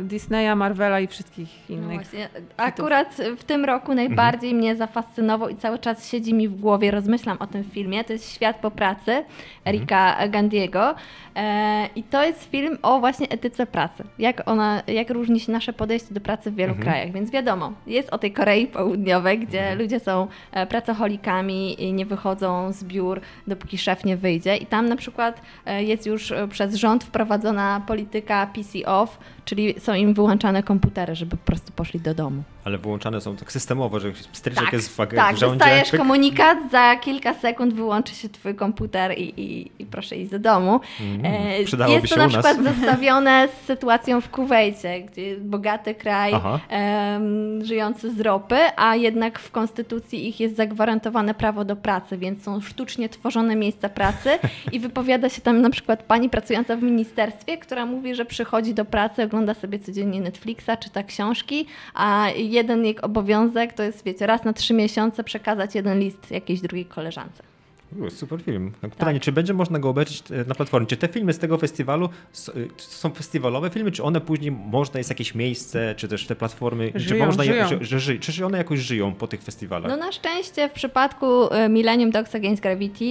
y, Disneya, Marvela i wszystkich No innych. właśnie, akurat w tym roku najbardziej mnie zafascynował i cały czas siedzi mi w głowie, rozmyślam o tym filmie. To jest Świat po pracy Erika Gandiego. E, I to jest film o właśnie etyce pracy. Jak ona, jak różni się nasze podejście do pracy w wielu krajach. Więc wiadomo, jest o tej Korei Południowej, gdzie ludzie są e, pracocholikami i nie wychodzą z biur, dopóki szef nie wyjdzie. I tam na przykład e, jest już e, przez rząd wprowadzona polityka PC off, czyli są im wyłączane komputery, żeby po prostu poszli do domu. Ale wyłączane są tak systemowo, że stryczek jest w, w tak, rządzie. dostajesz pyk. komunikat, za kilka sekund wyłączy się twój komputer i, i, i proszę iść do domu. E, przydałoby jest to się na nas. przykład zestawione z sytuacją w Kuwejcie, gdzie bogaty kraj em, żyjący z ropy, a jednak w konstytucji ich jest zagwarantowane prawo do pracy, więc są sztucznie tworzone miejsca pracy i wypowiada się tam na przykład pani pracująca w ministerstwie, która mówi, że przychodzi do pracy, ogląda sobie codziennie Netflixa, czyta książki, a jeden jej obowiązek to jest, wiecie, raz na trzy miesiące przekazać jeden list jakiejś drugiej koleżance. U, Super film. Tak. Pytanie, czy będzie można go obejrzeć e, na platformie? Czy te filmy z tego festiwalu e, są festiwalowe filmy, czy one później można, jest jakieś miejsce, czy też te platformy, czy Żyją, można, je- żyją. Że, że, ży- czy one jakoś żyją po tych festiwalach? No na szczęście w przypadku e, Millennium Dogs Against Gravity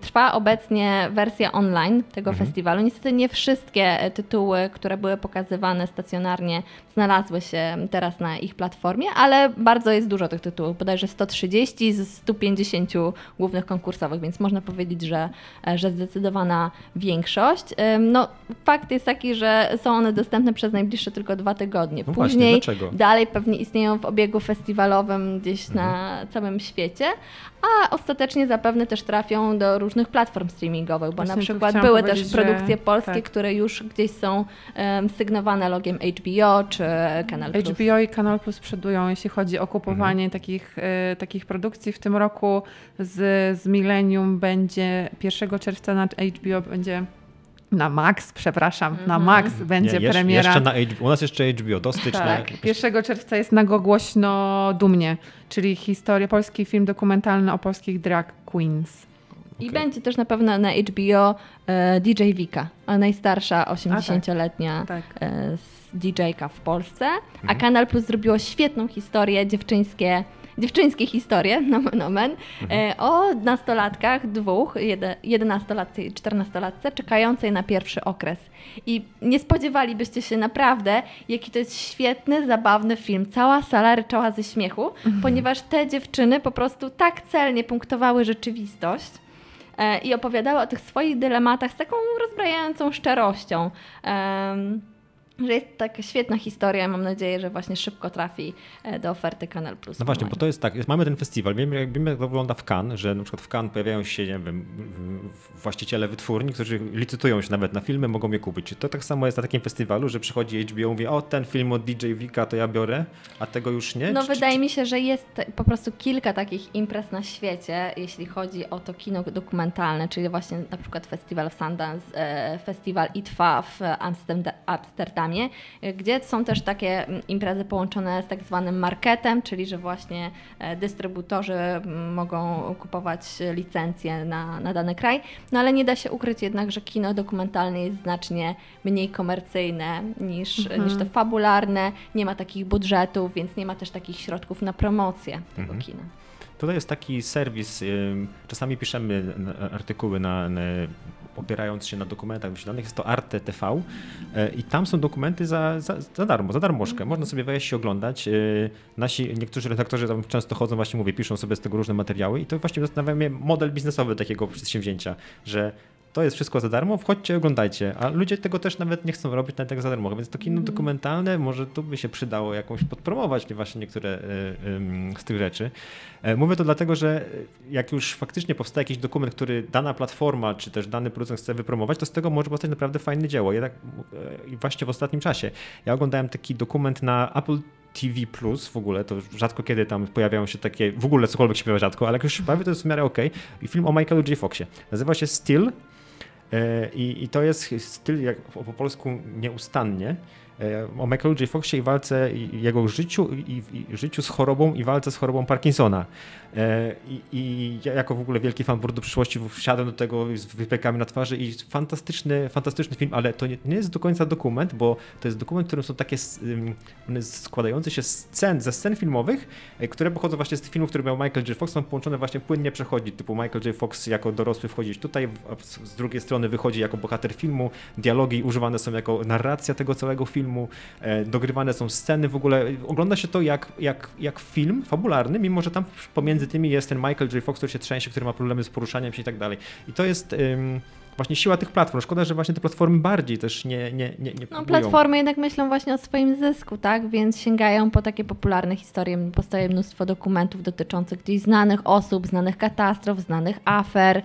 trwa obecnie wersja online tego festiwalu. Niestety nie wszystkie tytuły, które były pokazywane stacjonarnie znalazły się teraz na ich platformie, ale bardzo jest dużo tych tytułów, bodajże 130 z 150 głównych konkursowych, więc można powiedzieć, że, że zdecydowana większość. No fakt jest taki, że są one dostępne przez najbliższe tylko dwa tygodnie. No właśnie, Później dlaczego? dalej pewnie istnieją w obiegu festiwalowym gdzieś Mhm. na całym świecie, a ostatecznie zapewne też trafią do różnych platform streamingowych, bo Właśnie na przykład były też że- produkcje polskie, tak. które już gdzieś są em, sygnowane logiem HBO czy Kanal Plus. HBO i Kanal Plus przodują, jeśli chodzi o kupowanie Mhm. takich, e, takich produkcji. W tym roku z, z Millennium będzie 1 czerwca na HBO będzie na Max, przepraszam, na Mhm. Max będzie Nie, jeszcze, premiera. jeszcze na HBO, u nas jeszcze HBO, do stycznia. Tak, 1 czerwca jest na go głośno dumnie, czyli historia, polski film dokumentalny o polskich drag queens. I Okej. będzie też na pewno na HBO e, DJ Vika, a najstarsza 80-letnia Tak. e, s- DJ-ka w Polsce. A Mhm. Kanal Plus zrobiło świetną historię, dziewczyńskie, dziewczyńskie historie, nomen omen, Mhm. e, o nastolatkach, dwóch, jede- 11-latce i 14-latce, czekającej na pierwszy okres. I nie spodziewalibyście się naprawdę, jaki to jest świetny, zabawny film. Cała sala ryczała ze śmiechu, Mhm. ponieważ te dziewczyny po prostu tak celnie punktowały rzeczywistość e, i opowiadały o tych swoich dylematach z taką rozbrajającą szczerością. Em, że jest taka świetna historia. Mam nadzieję, że właśnie szybko trafi e, do oferty Kanal Plus. No właśnie, bo to jest tak, jest, mamy ten festiwal, wiemy jak, wiemy jak to wygląda w Cannes, że na przykład w Cannes pojawiają się, nie wiem, właściciele wytwórni, którzy licytują się nawet na filmy, mogą je kupić. Czy to tak samo jest na takim festiwalu, że przychodzi HBO i mówi, o ten film od DJ Vika to ja biorę, a tego już nie? No Czy- wydaje czy, mi się, że jest po prostu kilka takich imprez na świecie, jeśli chodzi o to kino dokumentalne, czyli właśnie na przykład festiwal w Sundance, e, festiwal ITFA w Amsterdam- Amsterdamie, e, gdzie są też takie mm, imprezy połączone z tak zwanym marketem, czyli że właśnie e, dystrybutorzy mm, mogą kupować licencje na, na dany kraj, no ale nie da się ukryć jednak, że kino dokumentalne jest znacznie mniej komercyjne niż, niż to fabularne, nie ma takich budżetów, więc nie ma też takich środków na promocję tego kina. Tutaj jest taki serwis, czasami piszemy artykuły na, na, opierając się na dokumentach wyświetlonych, jest to Arte TV e, i tam są dokumenty za, za, za darmo, za darmożkę. Można sobie wejść i oglądać. E, Nasi, niektórzy redaktorzy tam często chodzą, właśnie mówię, piszą sobie z tego różne materiały i to właśnie zastanawia mnie model biznesowy takiego przedsięwzięcia, że to jest wszystko za darmo, wchodźcie, oglądajcie. A ludzie tego też nawet nie chcą robić na tego za darmo. Więc to kino dokumentalne, może tu by się przydało jakąś podpromować właśnie niektóre ym, z tych rzeczy. E, Mówię to dlatego, że jak już faktycznie powstaje jakiś dokument, który dana platforma czy też dany producent chce wypromować, to z tego może powstać naprawdę fajne dzieło. Jednak e, i właśnie w ostatnim czasie. Ja oglądałem taki dokument na Apple TV Plus w ogóle, to rzadko kiedy tam pojawiają się takie, w ogóle cokolwiek się pojawia rzadko, ale jak już się to jest w miarę okej. I film o Michaelu J. Foxie. Nazywa się Still e, i, i to jest styl jak po, po polsku nieustannie. o Michaelu J. Foxie i walce jego życiu i, i, życiu z chorobą i walce z chorobą Parkinsona. E, I, I, ja jako w ogóle wielki fan Bordu Przyszłości wsiadłem do tego z wypiekami na twarzy i fantastyczny, fantastyczny film, ale to nie, nie, jest do końca dokument, bo to jest dokument, w którym są takie składające się scen, ze scen filmowych, e, które pochodzą właśnie z tych filmów, które miał Michael J. Fox, są połączone właśnie płynnie przechodzi, typu Michael J. Fox jako dorosły wchodzić tutaj, z drugiej strony wychodzi jako bohater filmu, dialogi używane są jako narracja tego całego filmu, e, dogrywane są sceny, w ogóle. Ogląda się to jak, jak, jak film fabularny, mimo że tam pomiędzy między tymi jest ten Michael J. Fox, który się trzęsie, który ma problemy z poruszaniem się i tak dalej. I to jest ym, właśnie siła tych platform. Szkoda, że właśnie te platformy bardziej też nie, nie, nie, nie No platformy jednak myślą właśnie o swoim zysku, tak? Więc sięgają po takie popularne historie. Powstaje mnóstwo dokumentów dotyczących gdzieś znanych osób, znanych katastrof, znanych afer.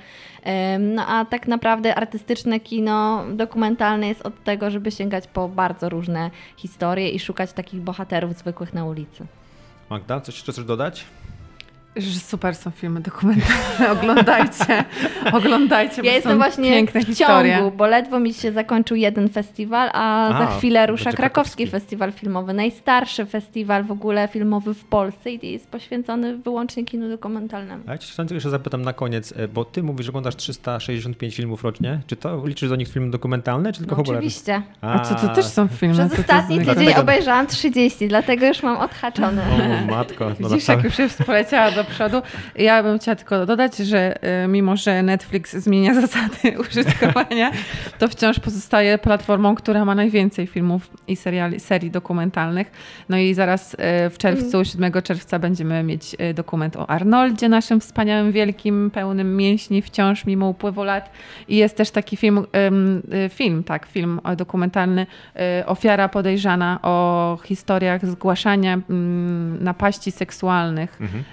No a tak naprawdę artystyczne kino dokumentalne jest od tego, żeby sięgać po bardzo różne historie i szukać takich bohaterów zwykłych na ulicy. Magda, coś jeszcze chcesz dodać? Że super są filmy dokumentalne, oglądajcie, oglądajcie, Ja jestem właśnie w historie. ciągu, bo ledwo mi się zakończył jeden festiwal, a, a za chwilę rusza krakowski, krakowski Festiwal Filmowy, najstarszy festiwal w ogóle filmowy w Polsce i jest poświęcony wyłącznie kinu dokumentalnemu. A ja cię jeszcze zapytam na koniec, e, bo ty mówisz, że oglądasz 365 filmów rocznie, czy to liczysz do nich filmy dokumentalne, czy tylko no, popularne? Oczywiście. A, a co, to też są filmy? Przez ostatni tydzień dlatego... obejrzałam 30, dlatego już mam odhaczone. O matko. No Widzisz, jak już jest poleciała do przodu. Ja bym chciała tylko dodać, że y, mimo, że Netflix zmienia zasady użytkowania, to wciąż pozostaje platformą, która ma najwięcej filmów i seriali, serii dokumentalnych. No i zaraz y, w czerwcu, 7 mm. czerwca będziemy mieć y, dokument o Arnoldzie, naszym wspaniałym, wielkim, pełnym mięśni wciąż mimo upływu lat. I jest też taki film, film tak, film dokumentalny Ofiara podejrzana o historiach zgłaszania mm, napaści seksualnych mhm.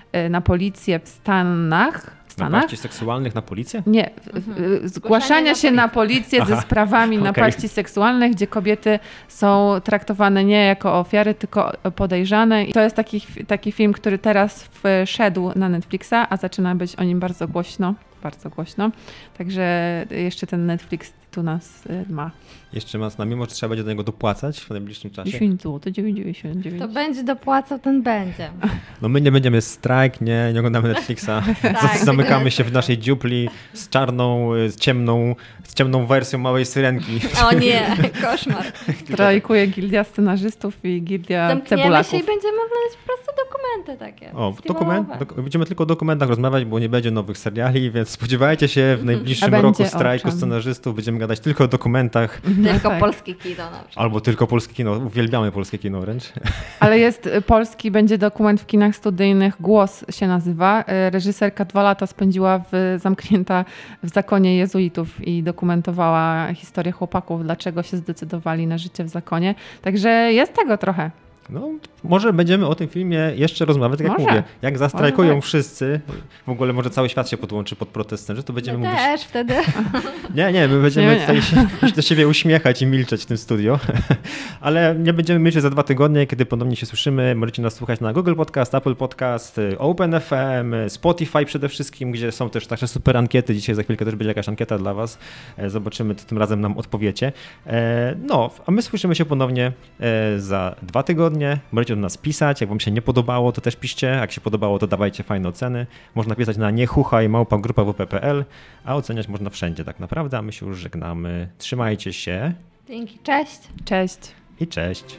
Na policję w Stanach. W Stanach? Napaści seksualnych na policję? Nie, mhm. zgłaszania się na policję Aha. ze sprawami okay. napaści seksualnych, gdzie kobiety są traktowane nie jako ofiary, tylko podejrzane. I to jest taki, taki film, który teraz wszedł na Netflixa, a zaczyna być o nim bardzo głośno, bardzo głośno. Także jeszcze ten Netflix tu nas y, ma. Jeszcze ma z nami, może trzeba będzie do niego dopłacać w najbliższym czasie? 10 zł, 9,99. To będzie dopłacał, ten będzie. No my nie będziemy strajk, nie, nie oglądamy Netflixa. tak, Zamykamy się w naszej dziupli z czarną, z ciemną, z ciemną wersją małej syrenki. O nie, koszmar. Strajkuje gildia scenarzystów i gildia Zamkniemy cebulaków. się i będziemy oglądać po prostu dokumenty takie. O, dokument, będziemy tylko o dokumentach rozmawiać, bo nie będzie nowych seriali, więc spodziewajcie się w najbliższym roku strajku scenarzystów. Będziemy gadać tylko o dokumentach. Tylko tak. polskie kino na przykład. Albo tylko polskie kino. Uwielbiamy polskie kino wręcz. Ale jest y, polski, będzie dokument w kinach studyjnych. Głos się nazywa. Y, reżyserka dwa lata spędziła w, zamknięta w zakonie jezuitów i dokumentowała historię chłopaków, dlaczego się zdecydowali na życie w zakonie. Także jest tego trochę. No, może będziemy o tym filmie jeszcze rozmawiać, tak jak może. mówię. Jak zastrajkują tak. wszyscy, w ogóle może cały świat się podłączy pod protestem, że to będziemy my mówić... też wtedy. Nie, nie, my będziemy nie, nie. tutaj się, do siebie uśmiechać i milczeć w tym studio. Ale nie będziemy milczeć za dwa tygodnie, kiedy ponownie się słyszymy. Możecie nas słuchać na Google Podcast, Apple Podcast, OpenFM, Spotify przede wszystkim, gdzie są też takie super ankiety. Dzisiaj za chwilkę też będzie jakaś ankieta dla was. E, zobaczymy, co tym razem nam odpowiecie. E, no, a my słyszymy się ponownie e, za dwa tygodnie tygodnie. Możecie do nas pisać. Jak Wam się nie podobało, to też piszcie. Jak się podobało, to dawajcie fajne oceny. Można pisać na niechuchaj małpa grupa wp.pl, a oceniać można wszędzie tak naprawdę. A my się już żegnamy. Trzymajcie się. Dzięki. Cześć. Cześć. I cześć.